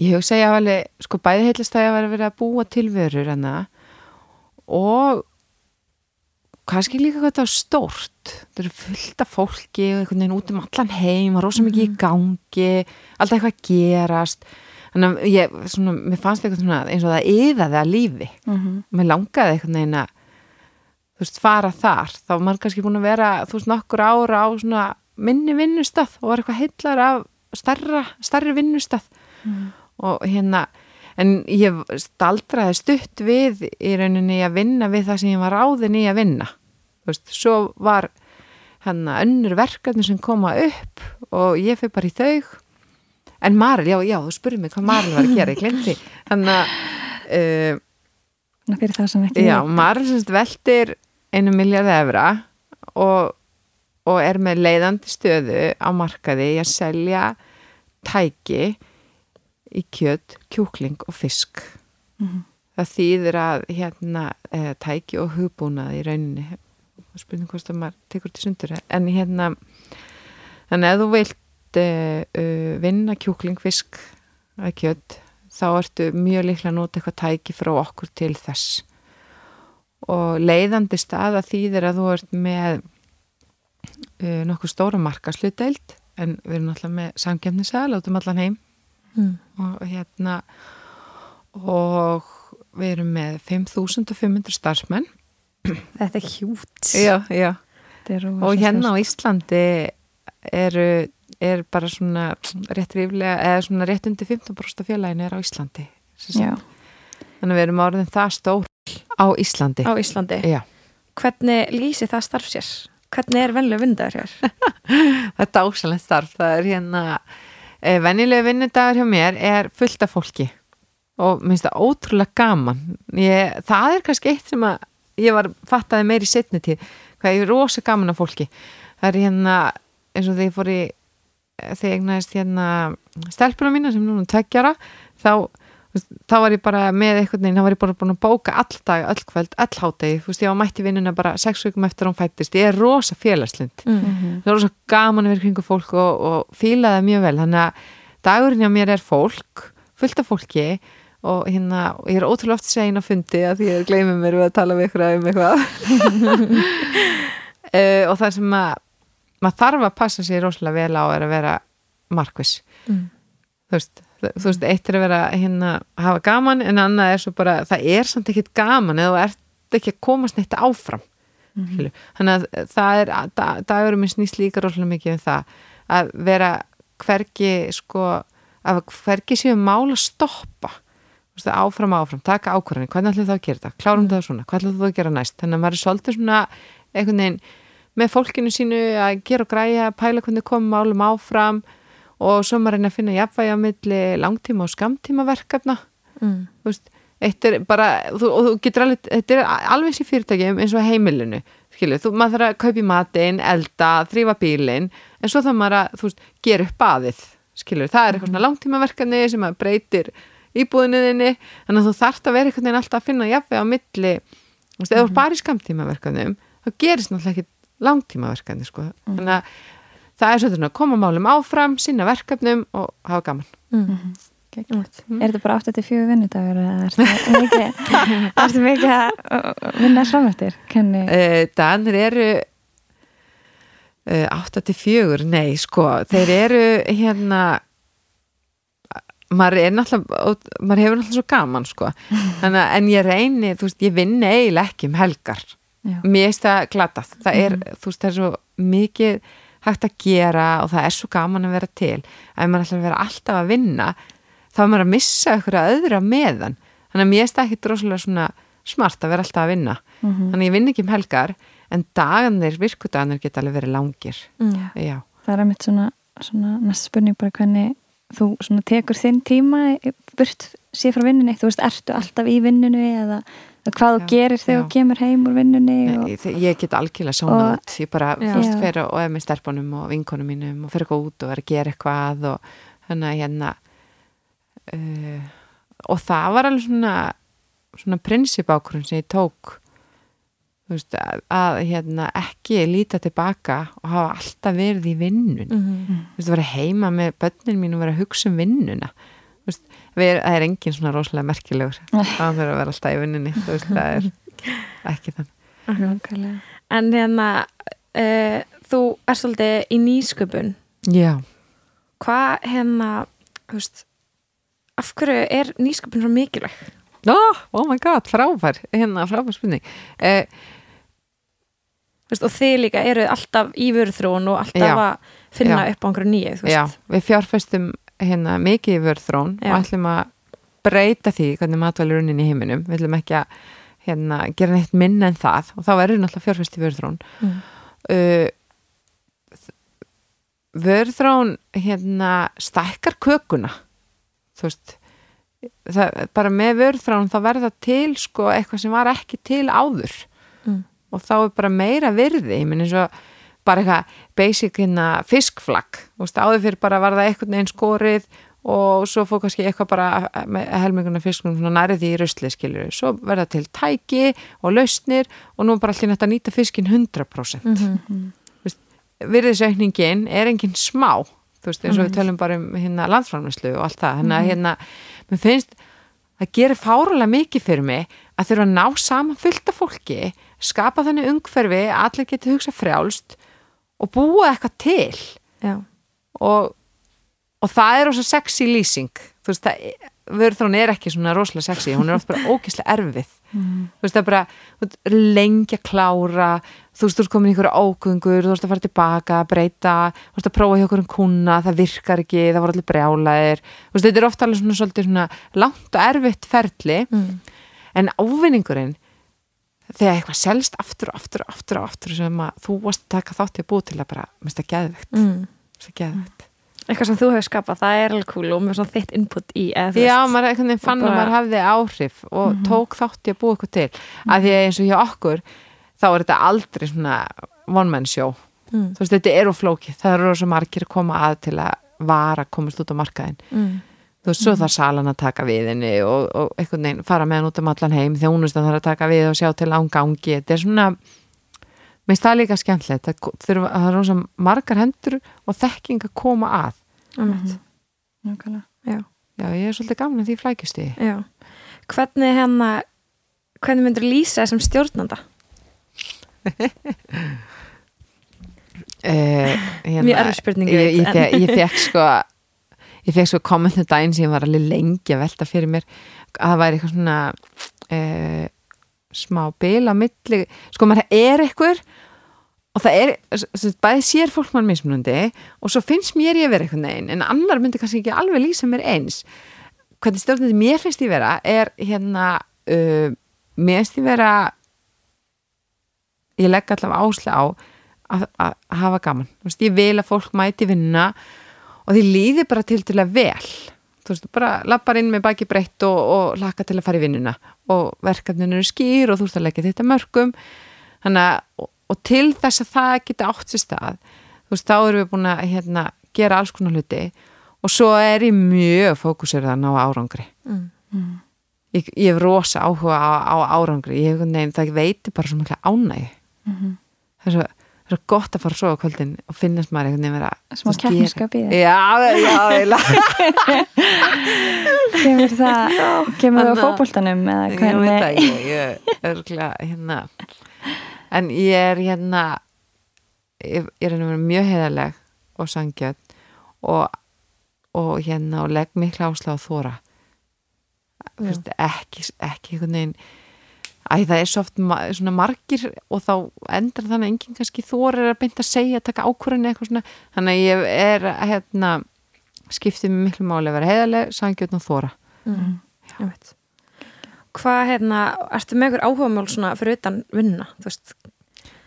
ég ég að alveg sko bæði heillast að ég var að vera að búa til vörur hana og kannski líka hvað þetta var stórt. Það eru fullt af fólki og einhvern veginn út um allan heim og rosa mikið í gangi alltaf eitthvað að gerast þannig að ég, svona, mér fannst eitthvað svona eins og það yðaði að lífi. Mhm. mér langaði einhvern veginn að þú veist, fara þar. Þá var maður kannski búin að vera, þú veist, nokkur ára á svona minni vinnustað og var eitthvað heillar af starra, starri vinnustað. Og hérna en ég staldraði stutt við í rauninni að vinna við það sem ég var ráðin í að vinna. Þú veist, svo var hérna önnur verkefni sem koma upp og ég fyrir bara í þau en Maril, já, já, þú spurði mig hvað Maril var að gera, ég glemti þannig að uh, Svona fyrir það sem ekki Já. Marl semst veltir einu miljard evra og, og er með leiðandi stöðu á markaði í að selja tæki í kjöt, kjúkling og fisk Mhm. það þýðir að hérna e, tæki og hugbúnað í rauninni spurning hvort að maður tekur til sundur en hérna þannig að þú vilt e, e, vinna kjúkling, fisk eða kjöt þá ertu mjög líklega að nota eitthvað tæki frá okkur til þess og leiðandi staða þýðir að þú ert með uh, nokkuð stóra markaslutdeild en við erum alltaf með samkjöfnisæðal átum allan heim Mm. og hérna og við erum með 5500 starfsmenn Þetta er hjút. já, já. Og hérna á. Íslandi eru er bara svona rétt ríflega eða svona rétt undir 15% af félaginu er á Íslandi þannig að við erum orðin það stór á Íslandi. Á Íslandi. Hvernig lýsi það starf sér? Hvernig er venlega vindaður hér? það er dásalegt starf. Það er hérna e, venjulegu vinnudagur hjá mér er fullt af fólki. Og minnst það ótrúlega gaman. Ég, það er kannski eitt sem að ég var fattaði meir í setni tíð hvað ég er rosa gaman af fólki. Það er hérna eins og þegar ég fór í þegar ég egnaðist hérna stelpunum mína sem núna tveggjara þá, þá var ég bara með einhvern veginn, þá var ég bara búin að bóka all dag, öll kvöld, öll hátegi, þú veist, ég var mætti vinnuna bara sex vikum eftir hún fættist, ég er rosa félagslind Mm. Mhm. það er rosa gaman að vera kringu fólk og, og fíla það mjög vel. Þannig að dagurinn hjá mér er fólk fullt af fólki og hérna, og ég er ótrúlega oft segin á fundi að því ég gleymið mér við að tala við ykkur um eitthvað. Uh, og það sem að maður þarf að passa sér rosalega vel á er að vera markviss. Mm. þú veist, þú veist, eitt er að vera hérna að hafa gaman en annað er svo bara það er samt ekkit gaman eða þú ert ekki að komast neitt áfram mm þannig að það er da, dagurum minn snýst líka rosalega mikið um það að vera hvergi sko, að hvergi séu mál að stoppa. Veist, áfram áfram, taka ákvarðanir, hvernig ætlum það að gera þetta? Klárum það svona, hvað ætlum það að gera næst? Þannig að maður er svolítið svona einhvern veginn með fólkinu sínu að gera og græja pæla hvernig komum málum áfram og svo maður reyna að finna jafnvægi á milli langtíma og skamtíma verkefna Mm. veist, eitt er bara þú, og þú getur alveg, þetta er alveg sér fyrirtækjum eins og heimilinu, skilju þú, maður þarf að kaupa í matinn, elda, þrýfa bílinn, en svo þarf maður að veist, gera upp baðið, skilju það er eitthvað svona langtímaverkefni sem að breytir íbúðinniðinni, þannig að þú þarft að vera einhvern veginn alltaf að finna jafnveg á milli. Veist, ef þú er bara í skamtímaverkefnum þá gerist náttúrulega ekki langtímaverkefni sko, þannig að það er svona að koma málum áfram, sinna verkefnum og hafa gaman. Mm. Geggjað. Er þetta bara 8-4 vinnudagur eða mikið, ertu mikið að vinna framöftir? Kenni... uh, Danir eru uh, 8-4 nei sko, þeir eru hérna maður er náttúrulega maður hefur náttúrulega svo gaman sko. Þannig, að- en ég reyni, þú veist, ég vinni eiginlega ekki um helgar Já. mér finnst það glatað, það er þú veist, það er svo mikið hægt að gera og það er svo gaman að vera til ef maður ætlar að vera alltaf að vinna þá er maður að missa ykkur að öðra meðan þannig að mér finnst það ekki droslega smart að vera alltaf að vinna Mhm. þannig að ég vinn ekki um helgar en dagarnir, virkudagarnir geta alveg verið langir Mm. já, Það er mitt svona, svona næsta spurning bara hvernig þú tekur þinn tíma burt sér frá vinnunni. Þú veist, ertu alltaf í vinnunni eða hvað þú gerir þegar þú kemur heim úr vinnunni og... ég, ég get algjörlega Og- út. Ég bara fyrst fyrir og er með stelpunum og vinkonum mínum og fyrir eitthvað út og er að gera eitthvað og þannig að hérna uh, og það var alveg svona svona prinsip ákvörðun sem ég tók. Þú veist, að, að hérna, ekki líta tilbaka og hafa alltaf verið í vinnun Mm. þú veist, að vera heima með börnin mín og vera að hugsa um vinnuna veist, við, það er engin svona rosalega merkilegur það þurfa að vera alltaf í vinnunni þú veist, það er ekki þann. En hérna uh, þú er svolítið í nýsköpun já, hvað hérna af hverju er nýsköpun svo mikilvæg? oh, oh my god, frábær hérna, frábær spurning uh, og þið líka eru alltaf í vörðrún og alltaf Já. að finna Já. upp á einhverju nýju já, við fjárfestum hérna mikið í vörþrón Já. og ætlum að breyta því hvernig matvæli runnin í heiminum við ætlum ekki að hérna, gera neitt minna en það og þá verður náttúrulega fjárfest í vörþrón Mm. uh, vörþrón hérna stækkar kökuna þú veist það, bara með vörþrán þá verða til sko eitthvað sem var ekki til áður Mm. og þá er bara meira virði ég minn eins og bara eitthvað basic hérna fiskflagg, áður fyrir bara var það einhvern veginn skorið og svo fór kannski eitthvað bara með helminguna fiskunum svona nærið því í rusli skilur svo verða til tæki og lausnir og nú bara allir nætt að nýta fiskin 100% mm -hmm. virðisaukningin er enginn smá. Þú veist eins og við tölum bara um hérna landsframlæslu og allt það, hérna, hérna mér finnst það gerir fárulega mikið fyrir mig að þurfa að ná saman fullta fólki skapa þannig umhverfi að allir geti hugsa frjálst og búa eitthvað til. Og og það er ósað sexy lýsing. Þú veist það, vörðrún er ekki svona rosalega sexy, hún er oft bara ógeðslega erfið. Mm. þú veist það er bara lengja klára, þú veist þú ert komin í einhverju ágöngur, þú veist að fara tilbaka breyta, þú veist að prófa hjá einhverjum kuna það virkar ekki, það voru allir brjálaðir þú veist þetta er ofta alveg svona, svolítið svona langt og erfitt ferli. Mm. en ávinningurinn þegar eitthvað selst aftur og aftur og aftur og aftur sem að þú varst að taka þátt í að búa til að bara, minnst það geðvegt Mm. geðvegt Eitthvað sem þú hefur skapað, það er alveg cool og með svona þitt input í eða Já, maður fann að bara- maður hafði áhrif og tók þátt í að búa eitthvað til. Að því að eins og hjá okkur þá er þetta aldrei svona one man show. Mm. þú veist, þetta er of flókið. Það eru svo margir að koma að til að vara komast út á markaðin Mm. Þú veist, svo þarf salan að taka við henni og, og einhvern veginn fara með hann út um allan heim þjónustan þarf að taka við og sjá til án gangi þetta er svona minnst það líka skemmtilegt það, þurfa, það er rosa margar hendur og þekking að koma að Einmitt. Nákvæmlega. Já. já, ég er svolítið að því flækjusti Já. Hvernig hérna hvernig myndur lýsa þessum stjórnanda? Uh, Mjög erfið spurning, ég ég, ég, fekk sko ég fekk sko kommentu daginn sem ég var alveg lengi að velta fyrir mér að það væri eitthvað svona uh, smá bil á milli. Sko maður er eitthvað og það er, bæði sér fólk mann mismunandi og svo finnst mér ég vera eitthvað neginn en annar myndi kannski ekki alveg lýsa mér eins. Hvernig stjórnandi mér finnst ég vera er hérna uh, mér finnst ég vera ég legg allavega ásla á að, að að hafa gaman. Veist, ég vil að fólk mæti vinna og því líði bara til til að vel. Þú veist, bara lappar inn með baki breytt og, og laka til að fara í vinnuna. Og verkefninu eru skýr og þú veist að leggja þetta mörgum að, og, og til þess að það geta átt sér stað þú veist, þá erum við búin að hérna, gera alls konar hluti. Og svo er ég mjög fókusur að ná árangri. Mm. ég, ég hef rosa áhuga á, á árangri. Ég hef nefn, það veitir bara svo mikla ánægi það er svo það er svo gott að fara svo á kvöldin og finnast maður einhvern veginn vera Smá keppnisskap í gera- já, já, eiginlega. Kemur það, kemur það á að- eða ég veit það ég, ég er hérna. En ég er hérna ég, ég er hérna mjög heiðarleg og sangjöld og, og hérna og legg mikla ásla á þóra veist, ekki, ekki einhvern veginn Æ, það er svo oft ma svona margir og þá endur þannig að enginn kannski þóra að beint að segja, taka ákvörðinu eitthvað svona þannig að ég er hérna skiptið mér miklu máli að vera heiðarleg, sangjöld og þóra Mm. Ég veit. Hvað, hérna, ertu með ykkur áhugamál svona fyrir utan vinna, þú veist?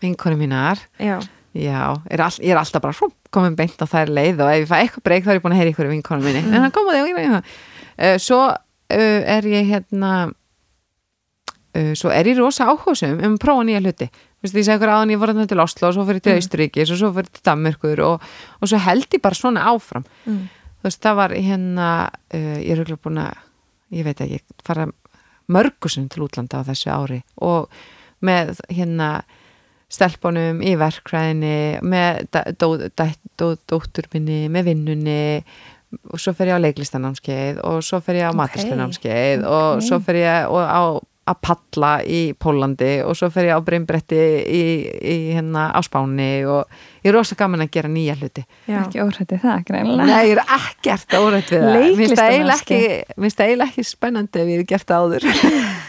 vinkonu mínar Já. Já, er all, ég er alltaf bara frú, komin beint á þær leið og ef ég fæ eitthvað breyk þá er ég búin að heyra ykkur vinkonu minni, en það kom að því uh, svo uh, er ég hérna uh, svo er ég rosa áhugasum um að prófa nýja hluti Vist, ég segi ykkur áðan ég var þarna til Oslo og svo fyrir til Mm. Austuríkis og svo fyrir til Danmörkur og, og svo held ég bara svona áfram Mm. þú veist, það var hérna uh, ég er auðvitað búin að ég veit ekki, fara mörgusum til útlanda á þessu ári og með hérna stelpunum í verkræðinni með dá- dó- dó- dóttur minni, með vinnunni og svo fer ég á leiklistanámskeið og svo fer ég á Ok, maturstunámskeið og ok. svo fer ég og á að palla í Pólandi og svo fer ég á brimbretti í, í hérna á Spáni og ég er rosa gaman að gera nýja hluti. Já. Ekki óhrætti það, greinlega. Nei, ég er ekkert órætt við það. Mér finnst það eiginlega ekki, spennandi ef ég hef gert það áður.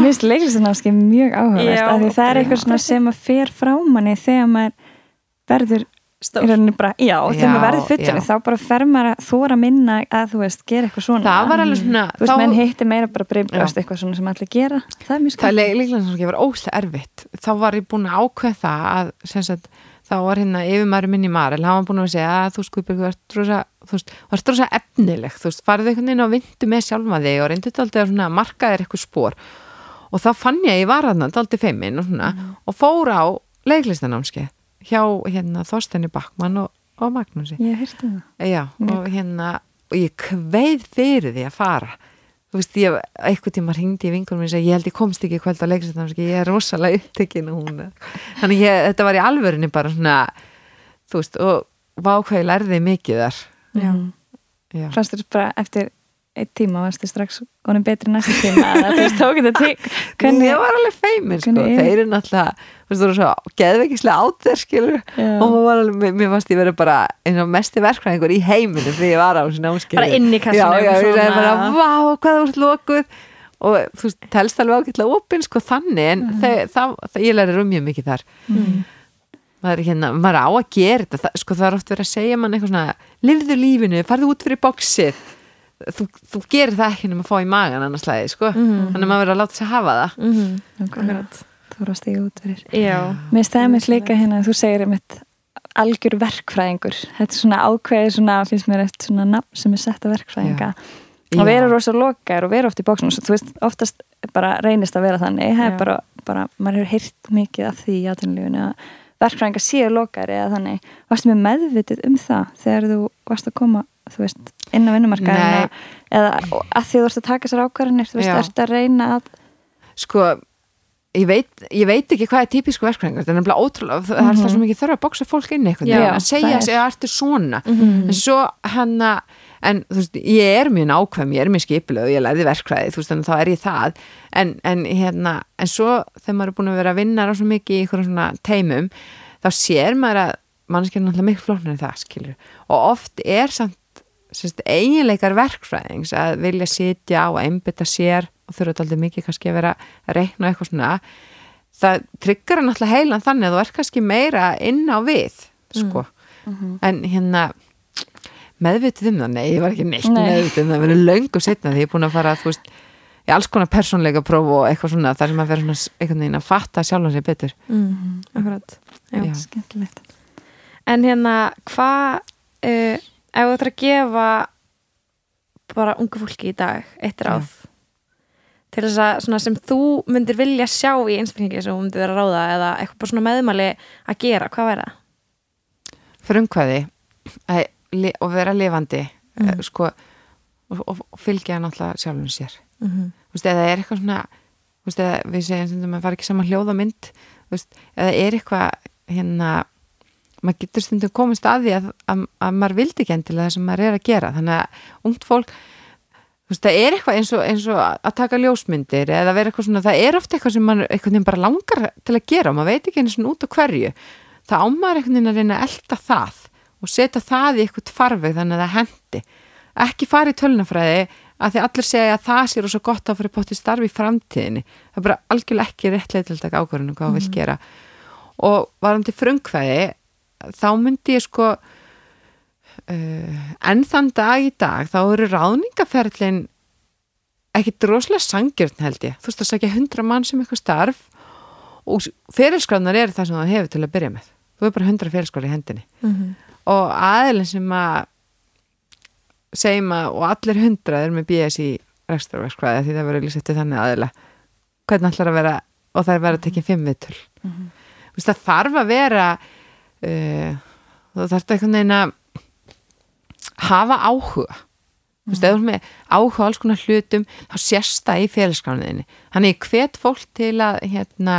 Mér finnst leiklistanámski mjög áhugavert Já, af því það er eitthvað svona sem að fer frá manni þegar maður verður bara, já, þegar maður verður fullur þá bara fer maður að þóra minna að þú veist, gera eitthvað svona. Það var alveg svona þú veist, menn hitti meira bara breyfbrjóst Já. eitthvað svona sem allir gera. Það er mjög Það er líklega sem ég var óslega erfitt. Þá var ég búin að ákveða það að sagt, þá var hérna yfirmæri minni Marel, hann var búin að segja að þú skupir þú ert rosa, þú veist, þú ert rosa efnileg þú veist, farið einhvern veginn og vindu með sjálfa þig og reyndu þetta að svona marka þér eitthvað hjá hérna Þorsteini Backmann og, og Magnúsi. Ég heyrti það. Já, og hérna og ég kveið fyrir því að fara. Þú veist, ég, eitthvað tíma ringdi í vingunum og ég held ég komst ekki kvöld á leiksetan ég er rosalega upptekinn þannig ég, þetta var í alvörunni bara svona þú veist, og vákvæði lærði mikið þar. Já. Já. fannst þér bara eftir eitt tíma varstu strax konum betri næsta tíma þú veist, tók þetta tík ég var alveg feimin sko, hvernig er- þeir eru náttúrulega geðveikislega át þér skilur Já. og var alveg, mér- fannst ég verið bara eins og mesti verkfræðingur í heiminum þegar ég var á þessu námskeiði. Bara inn í kassanum, já, ég sagði bara, vá, hvað ert lokuð. Og þú telst alveg ágætlega opinn sko þannig, en mm. það, það, ég læri um mjög mikið þar. Mm. maður er hérna, maður á að gera þetta. Það, sko það er oft verið að segja mann eitthvað svona lifðu lífinu, farðu út fyrir bóksið þú, þú gerir það ekki nema að fá í magan annars lagi, sko Mhm. þannig að maður verður að láta sig hafa það Mhm. Akkurat. þú voru að stíga út fyrir Já. Mér stæði mitt líka hérna, þú segir mitt algjör verkfræðingur þetta er svona ákveðið svona, finnst mér eftir svona nafn sem er sett að verkfræðinga Já. og vera rosa lokaður og vera oft í bóksinu þú veist, oftast bara reynist að vera þannig það er bara, bara, maður hefur heyrt mikið af því í átunlífinu að verkfræðingar séu lokaður eða þannig, varstu með meðvitið um það þegar þú varst að koma þú veist, inn á vinnumarkaðina eða að því þú varst að taka sér ákvarðanir þú veist, Já. ertu að reyna að sko ég veit, ég veit ekki hvað er típisku verkfræðingur. Það er nefnilega ótrúlega, það er alltaf svo mikið þörf að bóksa fólk inn eitthvað, að segja það að ertu svona? Mhm. en svo hann að en þú veist, ég er mjög nákvæm, ég er mjög skipuleg og ég lærði verkfræði, þú veist, að þá er ég það. En, en hérna, en svo þegar maður er búin að vera að vinna svo mikið í einhverjum svona teimum, þá sér maður að mannskjörn náttúrulega miklu flóknar en það, skilur, og oft er samt sérst, eiginleikar verkfræðings að vilja sitja á að einbytta sér og þurfa alltaf mikið kannski að vera að reikna eitthvað svona. Það tryggur hann alltaf heilan þannig að þú er kannski meira inn á við sko, en hérna meðvitið um það, nei, ég var ekki neitt Nei. meðvitið um það, verið löngu setna því ég er búin að fara, þú veist, í alls konar persónleika próf og eitthvað svona, þar sem að vera svona einhvern veginn að fatta sjálfan sér betur Mm. Akkurat. Já. Já. skemmtilegt En hérna, hvað uh, ef þú ættir að gefa bara ungu fólki í dag eitt ráð til þess að svona sem þú myndir vilja sjá í einstaklingi sem þú myndir vera að ráða eða eitthvað bara svona meðmæli að gera, hvað væri það? frumkvæði og vera lifandi Mm. sko, og, og, og fylgja náttúrulega sjálfum sér Mm -hmm. þú veist, eða er eitthvað svona þú veist, við segjum sem maður fara ekki saman hljóðamynd þú veist, eða er eitthvað hérna maður getur stundum komist að því að, að, að maður vildi ekki endilega það sem maður er að gera þannig að ungt fólk þú veist, það er eitthvað eins og, eins og að taka ljósmyndir eða vera eitthvað svona, það er ofta eitthvað sem maður eitthvað nefn bara langar til að gera og maður veit ekki einu svona út á hverju það ámar eitthvað nefn að reyna að elda það og setja það í eitthvað farveg þannig að það hendi. Ekki fara í tölunafræði að því allir segja að það sér og svo gott að fyrir potið starfi í framtíðinni. Það er bara algjörlega ekki til taka ákvörðunum hvað mm. vil gera. Og varandi frumkvæði þá myndi ég sko uh, enn þann dag í dag þá eru ráðningaferlin ekki droslega sangjörn held ég. Þú veist að segja hundra mann sem eitthvað starf og fyrirskráðnar eru það sem það hefur til að byrja með. Þú er bara hundra fyrirskráð í hendinni og aðeilin sem að segjum að og allir hundra er með BS í rekstrarverkskvæði því það verður lýst eftir þannig aðeila hvernig ætlar að vera og það er verið að tekja fimm viðtöl. Mm -hmm. það þarf að vera uh, þú þarf þetta einhvern veginn að hafa áhuga. Þú veist, ef þú er með áhuga alls konar hlutum þá sérst það í félagsgrániðinni þannig ég hvet fólk til að hérna,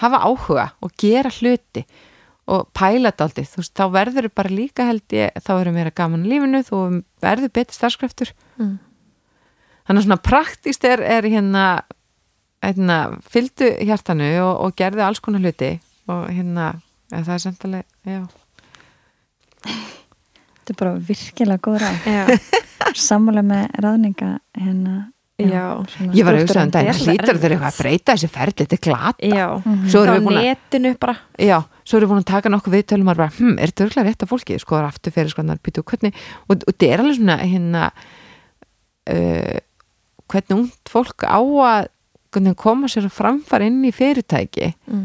hafa áhuga og gera hluti og pæla þetta aldrei, þú veist, þá verður bara líka held ég, þá verður meira gaman í lífinu þú verður betur starfskraftur. Mm. þannig að svona praktist er, er hérna, hérna fylgdu hjartanu og, og gerðu alls konar hluti og hérna ja, það er samtalið, já. Þetta er bara virkilega góð Já, sammála með ráðninga hérna Já. ég var að hugsa um er hlýtur þeir eitthvað að breyta þessi ferli, þetta er glata já. svo Á erum við búin að netinu bara Já, svo erum við búin að taka nokkuð viðtölum og bara, hm, er þetta örgulega rétt af fólki sko, það er aftur fyrir skoðanar, býtu, hvernig og, og þetta er alveg svona hérna uh, hvernig ungt fólk á að hvernig koma sér að framfara inn í fyrirtæki mm.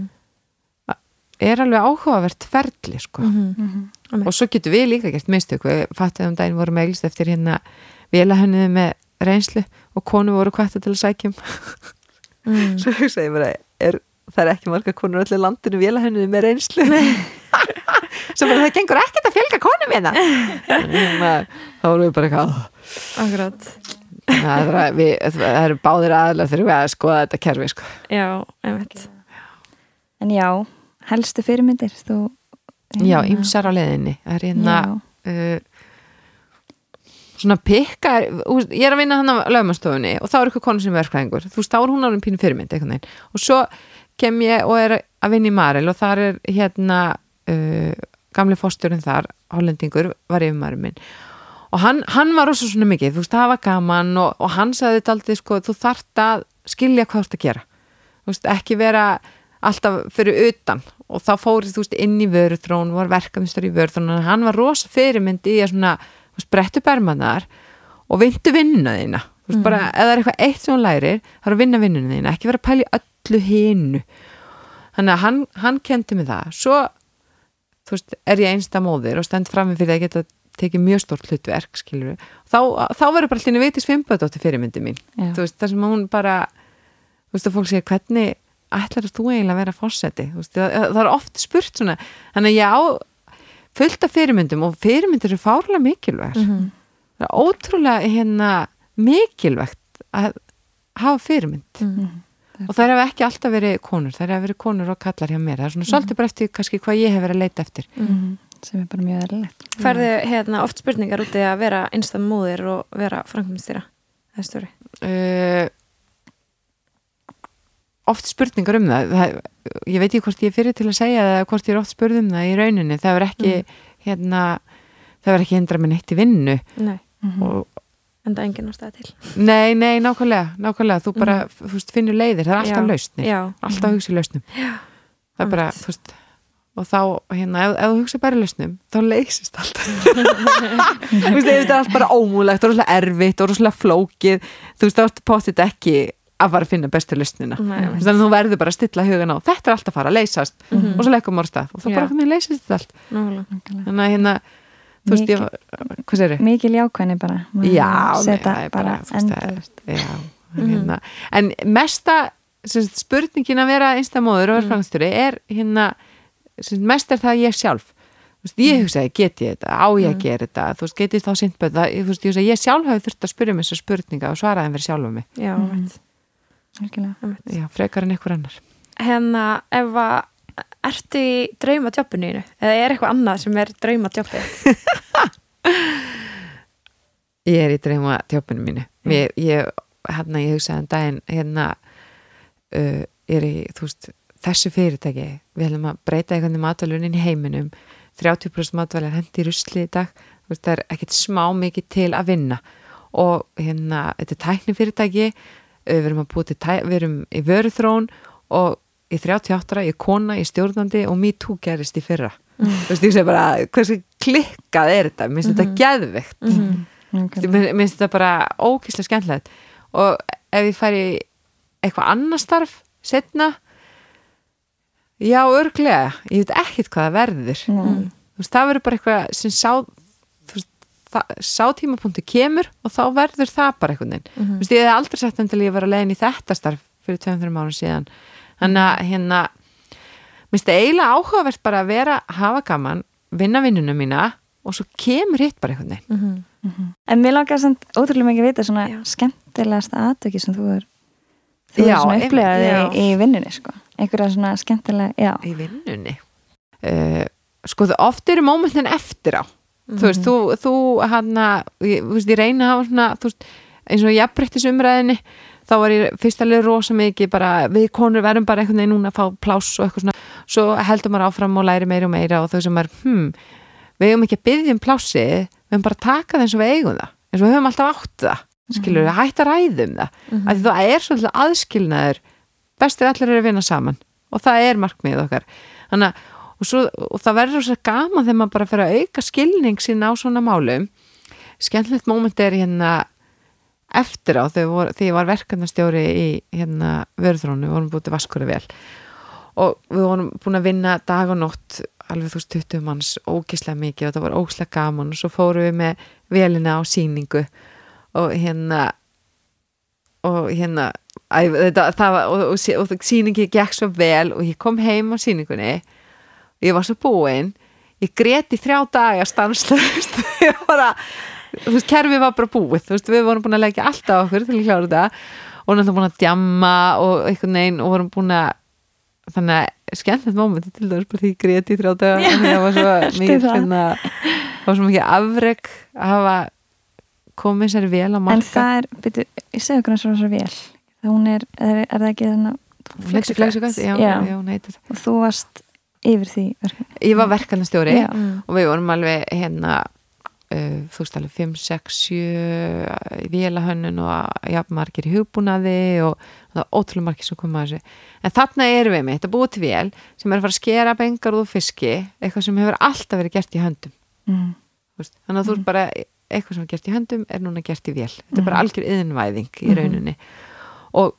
er alveg áhugavert ferli sko. Mm Mhm. og svo getur við líka gert mistök við fattum um daginn vorum meðlist eftir hérna vélahönniði með reynslu og konu voru kvætta til að sækjum Mm. svo hugsaði ég bara er, það er ekki marga konur allir landinu vélahönniði með reynslu? Svo bara það gengur ekkert að fjölga konum hérna. Þá vorum við bara eitthvað Akkurat. Það er, við, það eru báðir aðlega þegar við að skoða þetta kerfi sko. Já, einmitt. En já, helstu fyrirmyndir þú já, ymsar á leiðinni. Það er hérna uh, svona pikka ég er að vinna hann á lögmanstofunni og þá er eitthvað konu sem er verkfræðingur. Þú veist, þá er hún árið pínu fyrirmynd og svo kem ég og er að vinna í Marel og þar er hérna uh, gamli fórstjórinn þar hollendingur var yfirmaður minn. Og hann, hann var rosa svona mikið, þú veist, það var gaman og, og hann sagði þetta aldrei, sko, þú þart að skilja hvað þú ert að gera. Þú veist, ekki vera alltaf fyrir utan. Og þá fórið, þú veist, inn í vöruþrón var verkefnistur í vöruþrón og hann var rosa fyrirmynd í að svona brettu bermanar og vindu vinnuna þína. Þú veist, bara, ef það er eitthvað eitt sem hún lærir þá er að vinna vinnuna þína, ekki vera að pæla í öllu hinu. Þannig að hann, hann kendi mig það, svo veist, er ég einsta móðir og stend fram fyrir að geta tekið mjög stórt hlutverk, skilur þá, þá verður bara allir vitis fimböðdóttir fyrirmyndi mín. Já. veist, þar sem hún bara þú veist, að fólk segir, hvernig ætlar þú eiginlega að vera fórseti það, það er oft spurt svona. Þannig að ég á fullt af fyrirmyndum og fyrirmyndir eru fárlega mikilvægt Mhm. það er ótrúlega hérna mikilvægt að hafa fyrirmynd. Mhm. og það hefur ekki alltaf verið konur það hefur verið konur og kallar hjá mér. Það er svona svolítið bara eftir kannski hvað ég hef verið að leita eftir. Mhm. sem er bara mjög eðlilegt. Færðu hérna oft spurningar úti að vera einstam móðir og vera framkvæmstýra Það er stóri. Uh, oft spurningar um það. það ég veit ekki hvort ég er fyrir til að segja það eða hvort ég er oft spurð um það í rauninni. Það er ekki hérna það er ekki hindra með neitt í vinnu. Nei, og, en það er enginn ástæða til. Nei, nei, nákvæmlega, nákvæmlega. Þú bara, þú veist, finnur leiðir, það er alltaf Já, lausnir. Já, alltaf hugsa í lausnum. Það er bara, þú veist og þá, hérna, ef, ef þú hugsa bara lausnum þá leysist allt. Þú veist, ef þetta er allt bara ómúlegt og rosalega erfitt og rosalega flókið. Þú veist, þá ertu potið ekki að fara að finna bestu veist, þannig að þú verður bara að stilla hugan á þetta er alltaf að fara að leysast. Og svo leikum morstað og þá Já. bara hvernig leysist þetta allt. Þannig að hérna, þú veist, ég hvað sér mikil jákvæðni bara. Maður Já, setja nei, það er bara bara, veist, það er-. Já, hérna. en mesta sem sagt, spurningin að vera einstamóður og verðfangstjóri er hérna sem sagt, mest er það ég sjálf. Þú veist, ég hugsaði, get ég þetta, á ég að gera þetta? Þú veist, get ég þá það, þú veist, ég, ég sjálf hafi þurft að spyrja mig þessar spurninga og svara þeim fyrir sjálfa mig, Já, einmitt. Já, frekar en einhver annar. Hérna, ef að ertu í drauma jobbinu eða er eitthvað annað sem er drauma jobbið ég er í dreyma tjópinu mínu ég, ég, hérna, ég hugsaði en daginn hérna uh, er í, þú veist, þessu fyrirtæki. Við hefum að breyta einhvern matvælunin í heiminum. 30% matvælar hendi í rusli í dag, veist, það er ekkert smá mikið til að vinna. Og hérna, þetta er tækni fyrirtæki við erum að búið til tæ, við erum í vöruþrón og í 38 ára, ég er kona, ég er stjórnandi og me too gerist í fyrra. Þú veist, ég segi bara, hversu klikkað er þetta, mér finnst þetta geðvikt Algjörlega. mér mér finnst þetta bara ókýrslega skemmtilegt. Og ef ég færi eitthvað annar starf setna já, örglega ég veit ekkert hvað það verður. Mm. þú veist, það verður bara eitthvað sem sá þú veist, það, sá tímapunkti kemur og þá verður það bara einhvern veginn. Mhm. þú veist, ég hef aldrei sett enn til ég var að leiðin í þetta starf fyrir 2-3 árum síðan. Þannig að hérna mér finnst það eiginlega áhugavert bara að vera hafa gaman, vinna vinnuna mína og svo kemur hitt bara einhvern veginn. En mér langar samt ótrúlega mikið að vita svona Já. skemmtilegasta aðtöki sem þú er þú Já, er svona upplegaði í, í vinnunni sko. einhverja svona skemmtilega, já. Í vinnunni? Uh, sko það oft eru mómentin eftir á þú veist, þú, þú hann ég, þú veist, ég reyna að hafa svona þú veist, eins og jafnbrettis umræðinni þá var ég fyrst alveg rosa mikið bara við konur verðum bara einhvern veginn núna að fá pláss og eitthvað svona, svo heldur maður áfram og læri meira og meira og þau sem er hmm, við eigum ekki að byggja um plássi við eigum bara að taka það eins og við eigum það eins og við höfum alltaf átt það skilur við, hætt að ræða um það. Mm -hmm. það er svolítið aðskilnaður bestir allir eru að vinna saman og það er markmið okkar. Þannig að og, svo, og það verður svo gaman þegar maður bara fyrir að auka skilning sín á svona málum. Skemmtilegt moment er hérna eftir á þegar, ég var verkefnastjóri í hérna vörðrónu, við vorum búið til vaskura vel. Og við vorum búin að vinna dag og nótt alveg þú veist 20 manns ógislega mikið og það var ógislega gaman. Og svo fórum við með velina á síningu og hérna og hérna æ, þetta, var, og, og, og síningi gekk svo vel og ég kom heim á síningunni ég var svo búin. Ég greti þrjá daga stanslust ég bara, þú veist, kerfið var bara búið. Þú veist, við vorum búin að leggja allt á okkur til að klára þetta. Og náttúrulega búin að djamma og einhvern veginn og vorum búin að þannig að skemmtilegt mómenti til dæmis bara því ég greti þrjá daga. Og það var svo það. finna, var svo mikið afreg að hafa komið sér vel á En marka það er, byrju, ég segi okkur svo svo vel. Það hún er, er, er það ekki þannig Flexi- Flexigutt, já, Já. já, hún heitir. Það. og þú varst yfir því verkefni. ég var verkefnastjóri Já. og við vorum alveg hérna uh, þú veist alveg 5, 6, 7 í vélahönnun og jafn margir í hugbúnaði og það var ótrúlega margir sem koma að þessu. En þarna erum við mitt að búa til vél sem er að fara að skera bengar úr fiski eitthvað sem hefur alltaf verið gert í höndum. Mm. þannig að þú ert bara eitthvað sem er gert í höndum er núna gert í vél. Þetta er bara algjör yðinvæðing í rauninni. Og,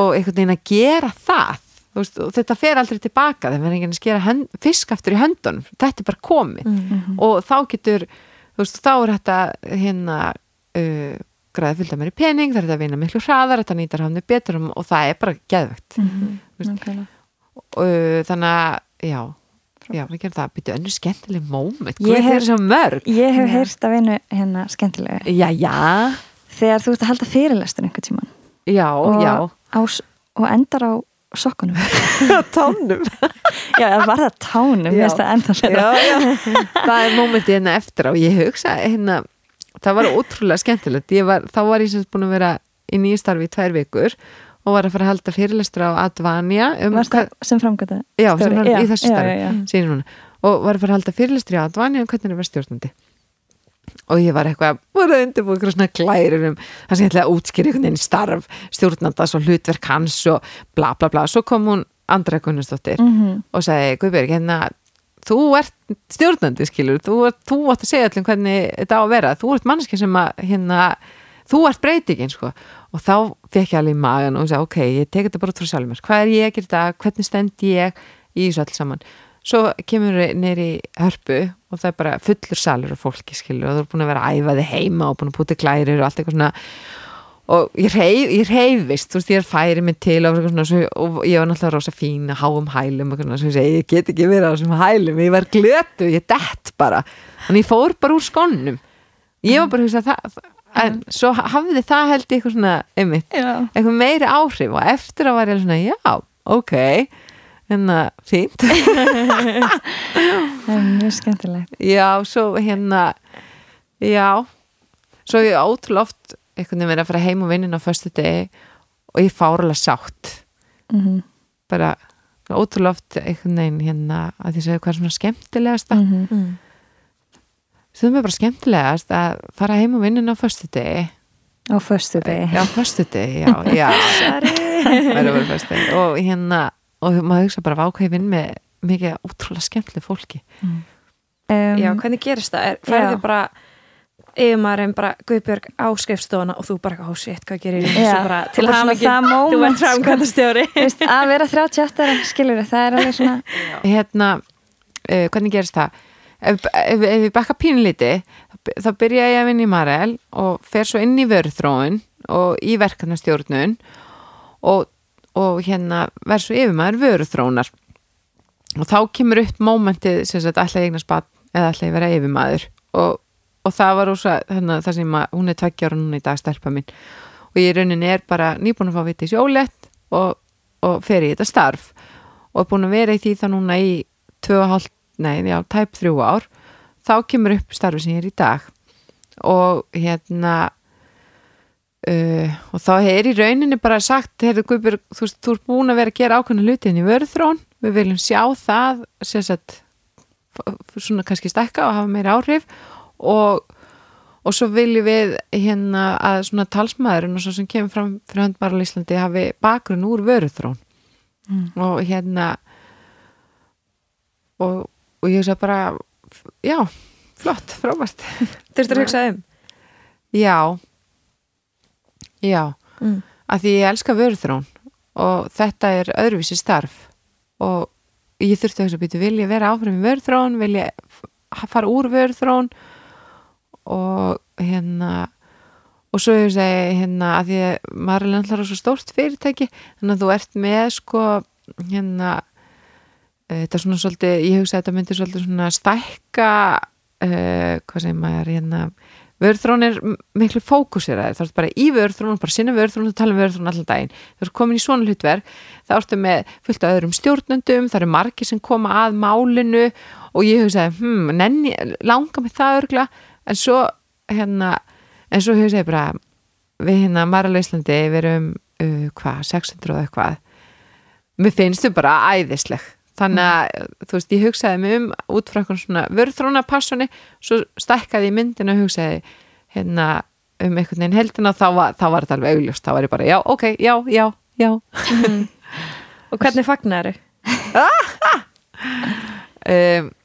og einhvern veginn að gera það veist, þetta fer aldrei tilbaka þegar verður enginn að skera hönd, fisk aftur í höndunum. Þetta er bara komið. Mm. og þá getur, þú veist, þá er þetta hérna uh, græða fylgda mér í pening, það er þetta að vinna miklu hraðar þetta nýtar hafni betur um, og það er bara geðvegt. Veist, Nákvæmlega. uh, þannig að, já já, við gerum það, byrju önnur skemmtileg moment, Ég hvað er það svo mörg. Ég hef Já. heyrt að vinna hérna skemmtilega já, já, þegar þú ert að halda fyrirlestur einhvern tíman já, og, já. á, og endar á sokkunum. Tánum. Já, það var það tánum, Já. það já, já. það er momentið hérna eftir á. Ég hugsa hérna það var ótrúlega skemmtilegt. Var, þá var ég sem sagt búin að vera í nýjastarfi í tvær vikur og var að fara að halda fyrirlestur á Advania um það sem framgöta já, sem var í þessu starfi og var að fara að halda fyrirlestur í Advania um hvernig er að vera stjórnandi og ég var eitthvað að undirbúið eitthvað svona glærir um það sem ég ætlaði að útskýra einhvern veginn starf stjórnandas og hlutverk hans og bla bla bla, svo kom hún Andra Gunnarsdóttir Mhm. og sagði, Guðbjörg, hérna þú ert stjórnandi, skilur. Þú, ert, þú átt að segja allir hvernig þetta á að vera. Þú ert mannski sem að, hérna þú ert breytingin, sko. Og þá fekk ég alveg í magan og sagði, ok, ég tek þetta bara út frá sjálfum hvað er ég að gera þetta hvernig stend ég í þessu alls saman? Svo kemur við neyri hörpu og það er bara fullur salur af fólki, skilur, og þú er búin að vera að æfa þig heima og búin að púti glærir og allt eitthvað svona. Og ég, reyf, ég reyfist, þú veist, ég er færi mig til og, svona, svo, og ég var náttúrulega rosa fín að háum hælum og svona, svo ég segi, ég get ekki verið á þessum hælum, ég var glötu, ég dett bara, þannig ég fór bara úr skonnum ég var bara að hugsa það en svo hafði það held ég eitthvað svona einmitt, eitthvað meiri áhrif. Og eftir að var ég svona, já, ok það fínt. Það er mjög skemmtilegt. Já, svo hérna já. Svo ég ótrúlega oft einhvern veginn verið að fara heim og vinnin á föstu degi og ég fárulega sátt. Mm bara ótrúlega oft einhvern veginn hérna að því segja hvað er svona skemmtilegasta. Mm. -hmm. Mm. það er bara skemmtilegast að fara heim og vinnin á föstu degi á föstu degi já, föstu degi, já, já og hérna, og maður hugsa bara vákvæði vinn með mikið ótrúlega skemmtileg fólki. Um, Já, hvernig gerist það? Færðu Já. bara yfirmaðurinn bara Guðbjörg á skrifstofuna og þú bara, ó shit, hvað gerir ég? Bara, til að hafa ekki, þú ert framkvæmdastjóri. Þú veist, að vera 38 skilur það er alveg svona hérna, uh, hvernig gerist það? Ef, ef, ef við bakka pínliti þá byrja ég að vinna í Marel og fer svo inn í vörðþróun og í verkefnastjórnun og, og hérna verð svo yfirmaður vörðþróunar og þá kemur upp mómentið sem sagt ég eignast barn eða ætla ég að vera yfirmaður. Og, og það var ósa hérna, það sem að hún er tveggjára núna í dag stelpa mín. Og ég rauninni er bara nýbúin að fá viti í sjólett og, og fer í þetta starf. Og er búin að vera í því það núna í tvö og hálf, nei, já, tæp þrjú ár. Þá kemur upp starfi sem ég er í dag. Og hérna uh, og þá er í rauninni bara sagt, heyrðu Guðbjörg, þú þú ert búin að vera að gera ákveðna hluti inn í vörðrón við viljum sjá það f- svona kannski stækka og hafa meira áhrif. Og og svo viljum við hérna að svona talsmaðurinn og svo sem kemur fram fyrir höndmaral Íslandi hafi bakgrunn úr vöruþrón og hérna og, og ég hugsa bara já, flott, frábært. Þurftur að hugsa um? Já já, mm. að því ég elska vöruþrón og þetta er öðruvísi starf. Og ég þurfti að býtu, vil ég vera áfram í vöruþrón? Vil ég fara úr vöruþrón? Og hérna og svo ég segi hérna að því að maður er náttúrulega svo stórt fyrirtæki þannig að þú ert með sko hérna þetta er svona svolítið, ég hugsa að þetta myndi svolítið svona stækka uh, hvað segir maður hérna vörðrón er miklu fókuseraði þá ertu bara í vörðrón, bara sinna vörðrón og tala um vörðrón allan daginn, þú ert komin í svona hlutverk þá ertu með fullt af öðrum stjórnendum það eru margir sem koma að málinu og ég hugsaði, hm, nenni langa mig það örgla en svo hérna, en svo hugsaði bara við hérna Marala Íslandi við erum, uh, hvað, 600 og eitthvað. Mér finnst þau bara æðisleg þannig að, þú veist, ég hugsaði mig um út frá eitthvað svona vörðrúna passjoni svo stækkaði ég myndin og hugsaði hérna um einhvern veginn heldina þá var, þá var þetta alveg augljóst. Þá var ég bara, já, ok, já, já, já. Og hvernig fagnar um,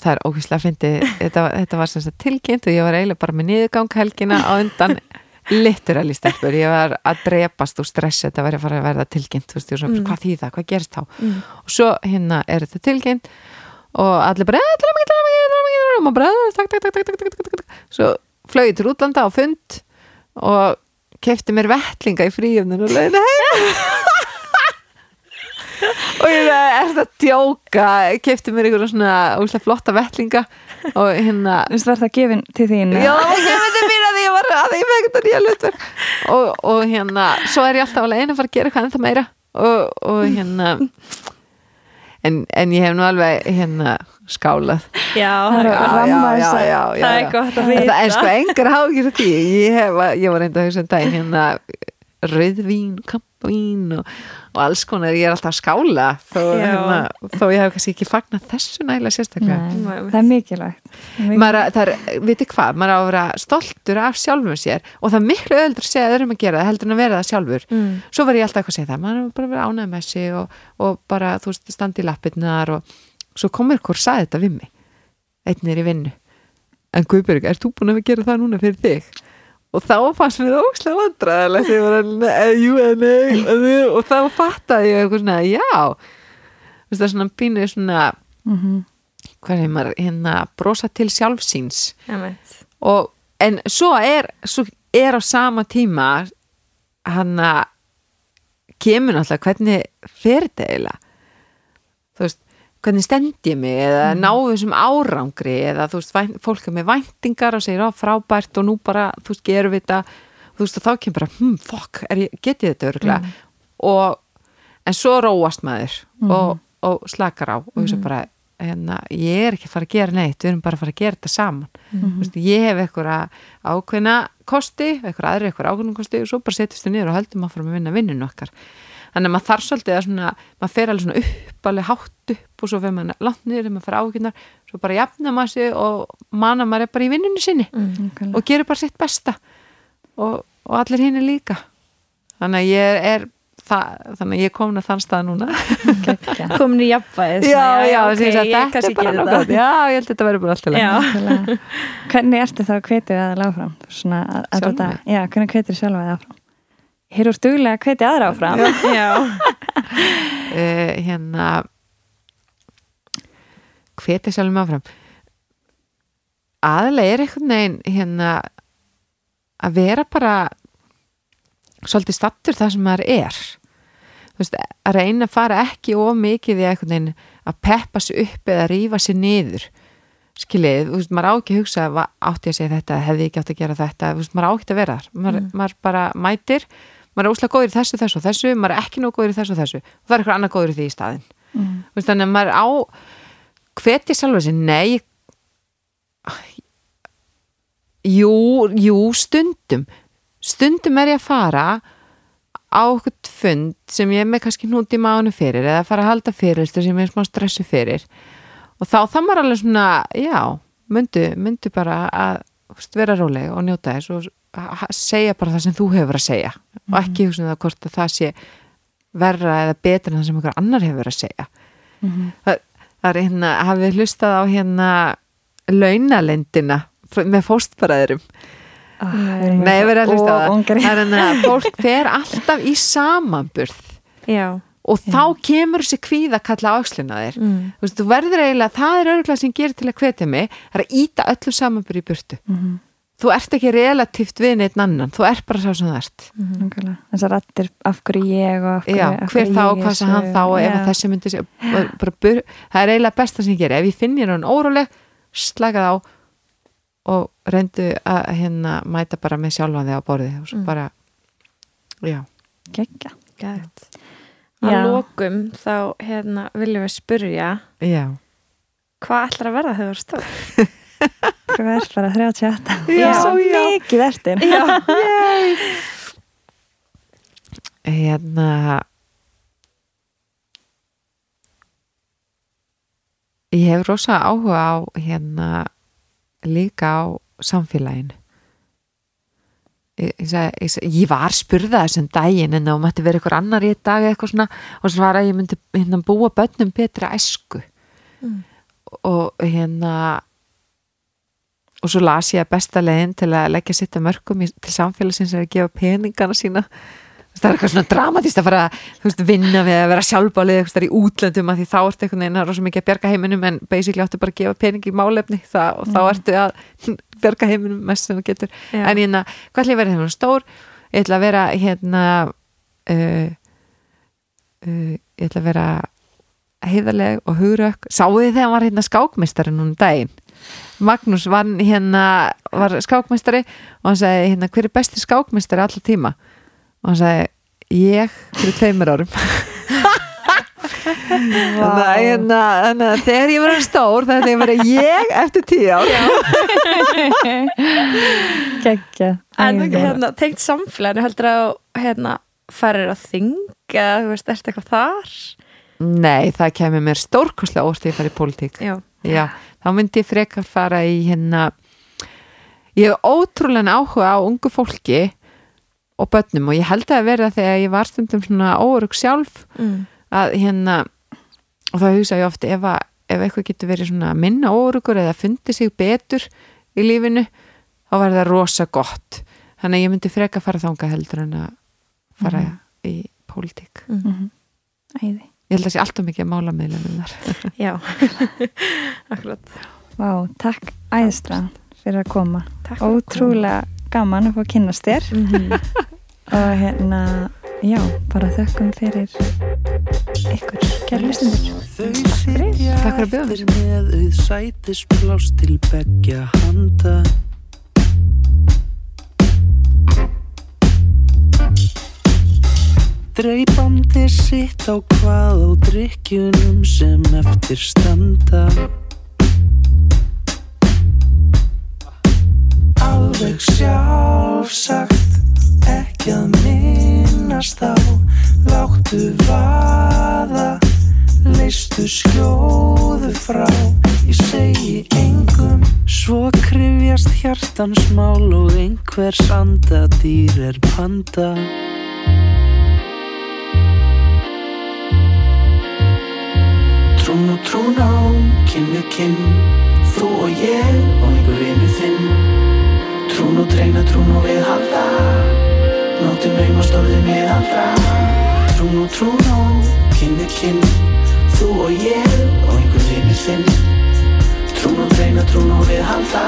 það er ókvæslega fyndi þetta, þetta var sem sagt tilkynnt og ég var eiginlega bara með niðurgang helgina á undan litterali stelpur, ég var að drepast og stressa þetta var að fara að verða tilkynnt þú veist, ég var svona, mm. hvað þýða, hvað gerist þá? Mm. og svo hérna er þetta tilkynnt og allir bara, allir mikið, allir mikið allir mikið, og maður bara, eh, takk, takk, takk, takk, takk, takk svo flög ég til útlanda á fund og kefti mér vettlinga í fríöfnun og leiði, hei og ég er þetta að djóka? Kefti mér einhverja svona úslega flotta vettlinga. Og hérna Þú veist, var það gefin til þín? Já, ég myndi mér að ég var að ég fekk þetta nýja hlutverk. Og, og hérna, svo er ég alltaf alveg einu að fara að gera eitthvað ennþá meira. Og, og hérna en, en ég hef nú alveg hérna skálað. Já, Það er Já, að ramma já, þess já, að já, já, það er gott að Það vita. Er sko engar af því. Ég, hef, ég var reynda að hugsa um daginn hérna rauðvín, kampavín og, og alls konar, ég er alltaf að skála þó, hérna, þó ég hef kannski ekki fagnat þessu nægilega sérstaklega. Nei, það er mikilvægt. Er mikilvægt. maður, að- er, viti hvað, maður á að vera stoltur af sjálfum sér og það er miklu öðuldur að segja öðrum að gera það heldur en að vera það sjálfur. Mm. svo var ég alltaf eitthvað að segja það, maður er bara að vera ánægð með sig og, og bara, þú veist, standi í lappirnar og svo komur ykkur sagði þetta við mig einn er í vinnu. En Guðbjörg, ert þú búin að gera það núna fyrir þig? Og þá fannst mér það ókslega vandræðilegt ég var að, "Nei, jú, nei, eh, og þá fattaði ég eitthvað svona, já það er svona pínu svona Mhm. hvað er maður, hérna brosa til sjálfsíns Einmitt. og, en svo er, svo er á sama tíma hann að kemur náttúrulega hvernig fer þetta eiginlega hvernig stend ég mig eða mm. náðu þessum árangri eða þú veist, vænt, fólk er með væntingar og segir á frábært og nú bara þú veist, gerum við þetta. Þú veist, og þá kemur bara, hm, fokk, get ég þetta örgulega og en svo róast maður og, og slakar á og þessu bara hérna, ég er ekki að fara að gera neitt við erum bara að fara að gera þetta saman. Þú veist, ég hef eitthvað ákveðna kosti, eitthvað aðri eitthvað ákveðna kosti og svo bara setjast þau niður og höldum að fara að vinna vinnun okkar þannig að maður þarf svolítið að svona, maður fer alveg svona upp alveg hátt upp og svo fer maður langt niður þegar maður fer ákveðnar, svo bara jafna maður sig og manna maður er bara í vinnunni sinni Nákvæmlega. og gerir bara sitt besta og, og allir hinn er líka þannig að ég er það, þannig að ég er komin að þann stað núna. Komin í jafnvæð já, já, ok, okay, ég þetta er bara það. já, ég held að þetta verður bara alltaf. Hvernig ertu þá að hvetja það áfram? Svona að, að þetta, mig? já, hvernig hvetjir sjálfa þið áfram? Hér úr duglega að hvetja aðra áfram. Já, uh, hérna hvetja sjálfum áfram. Aðlega er einhvern veginn hérna að vera bara svolítið stattur það sem maður er. Veist, að reyna að fara ekki of mikið í einhvern veginn að peppa sig upp eða rífa sig niður. Skiljið, þú veist, maður á ekki að hugsa "Va, átti að segja þetta, hefði ekki átt að gera þetta? Þú veist, maður á ekki að vera þar. Maður, maður bara mætir, maður er óslega góður í þessu, þessu og þessu, maður er ekki nóg góður í þessu og þessu. Og það er eitthvað annað góður í því í staðinn. Mm. Þannig að maður á hveti sjálfur sig, nei jú, jú stundum. Stundum er ég að fara á okkur fund sem ég er með kannski hnút í mánu fyrir eða fara að halda fyrir sem ég er smá stressu fyrir. Og þá þá maður alveg svona, já myndu, myndu bara að vera róleg og njóta þess og segja bara það sem þú hefur að segja og ekki hugsa um það hvort að það sé verra eða betra en það sem einhver annar hefur að segja. Mhm. það, það er hérna, hafið hlustað á hérna launalendina með fóstbræðurum Ah, Nei, ég verið að hlusta á það. Það er hérna, fólk fer alltaf í samanburð. Já. Og þá kemur þessi kvíða kalla áksluna þér. Mm. þú, veist, þú verður eiginlega, það er örgulega sem gerir til að hvetja mig, það er að íta öllu samanburð í burtu. Mhm. Þú ert ekki relatíft við neitt annan, þú ert bara sá sem það ert Nákvæmlega. þessar rattir af hverju ég og af hverju, Já, af hver hverju þá, ég er hvað sem hann þá og ef Já. að þessi myndi sé, bara, bara, bur, það er eiginlega besta sem ég geri ef ég finn ég hann óróleg, slaka það á og reyndu að hérna mæta bara með sjálfan þig á borði og svo Mm. bara já. Já. Að lokum þá hérna viljum við spurja já hvað ætlar að verða þegar þú er stór? Þú er bara 38 Já, Svo mikið eftir. Já. hérna. Ég hef rosa áhuga á hérna líka á samfélaginu. Ég, ég, ég, var spurða þessum daginn en þá mætti vera ykkur annar í dag eða eitthvað svona og svo var að ég myndi hérna, búa bönnum betra æsku. Mm. og hérna og svo las ég að besta leiðin til að leggja sitt að mörgum í, til samfélagsins er að gefa peningana sína. Það er eitthvað svona dramatist að fara veist, vinna við að vera sjálfbálið eitthvað í útlöndum að því þá ertu einhvern veginn að rosa mikið að bjarga heiminum en basically áttu bara að gefa pening í málefni það, og þá ertu að bjarga heiminum mest sem þú getur. Já. en hérna, hvað ætla ég að vera hérna stór? Ég ætla að vera hérna uh, uh, ég ætla að vera heiðarleg og hugrökk. Sáðu þið þegar var hérna skákmistari núna um daginn Magnús var hérna var skákmistari og hann sagði hérna hver er besti skákmistari allra tíma? Og hann sagði ég fyrir tveimur árum. Þannig að hérna, þannig að þegar ég verður stór þannig að ég verður ég eftir tíu ár. Gekkja. En hérna, tengt samfélaginu heldur að hérna, farir að þinga, þú veist, ertu eitthvað þar? nei, það kemur mér stórkoslega þegar ég fara í pólitík. Já. Já, þá myndi ég frekar fara í hérna ég hef ótrúlega áhuga á ungu fólki og börnum og ég held að vera þegar ég var stundum svona óörug sjálf Mm. að hérna og þá hugsa ég oft ef, að, ef eitthvað getur verið svona minna óörugur eða fundi sig betur í lífinu þá var það rosa gott. Þannig að ég myndi freka fara þangað heldur en að fara í pólitík. Mm. Æði ég held að sé alltaf mikið að mála meðlum þar. Já, akkurat. Vá, takk æðislega fyrir að koma. Takk Ótrúlega gaman að fá að kynnast þér. Mhm. og hérna, já, bara þökkum fyrir ykkur Þau sitja Takk fyrir að bjóða. mér. eftir með auð sætisplás til beggja handa Dreipandi sitt á hvað á drikkjunum sem eftir standa? Alveg sjálfsagt ekki að minnast á. Láttu vaða Leistu skjóðu frá. Ég segi engum Svo krifjast hjartans mál Og einhvers andadýr er panda Trún og trún á Kinn við kinn. Þú og ég og einhver vinnu þinn. Trún og treyna, trún og við halda. Nóttin naum og stórðin við aldra. Trún og trún á Kinn við kinn. Þú og ég og einhver vinnu þinn. Trún og treyna, trún og við halda.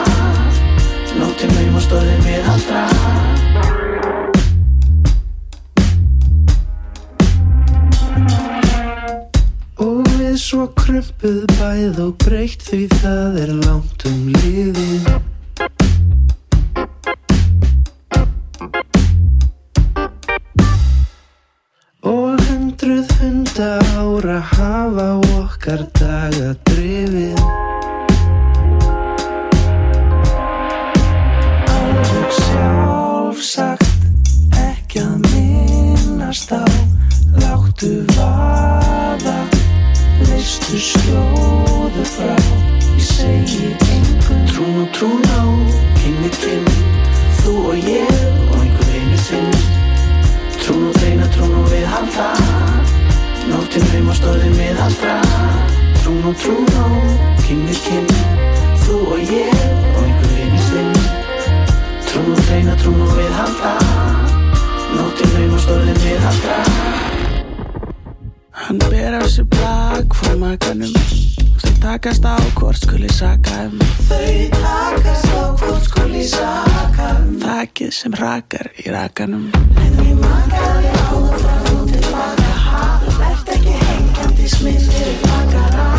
Nóttin naum og stórðin við aldra svo krumpuð bæð og breytt því það er langt um liðið. Og hundruð hunda ára hafa okkar daga drifið. Alveg sjálfsagt ekki að minnast á Láttu vaða, leistu skjóðu frá Ég segi engum Trún og trún á, kinn við kinn Þú og ég og einhver einu þinn Trún og dreina, trún og við halda Nóttin naum og stóðin við aldra. Trún og trún á, kinn við kinn Þú og ég og einhver einu þinn Trún og dreina, trún og við halda Nóttin naum og stóðin við aldra Hann ber á sig blag frá makanum. Þau takast á hvort skuli saka um. Þau takast á hvort skuli saka um. Þakið sem rakar í rakanum. En ég makaði áður frá og tilbaka ha Vert ekki hengjandi smið fyrir Bakara,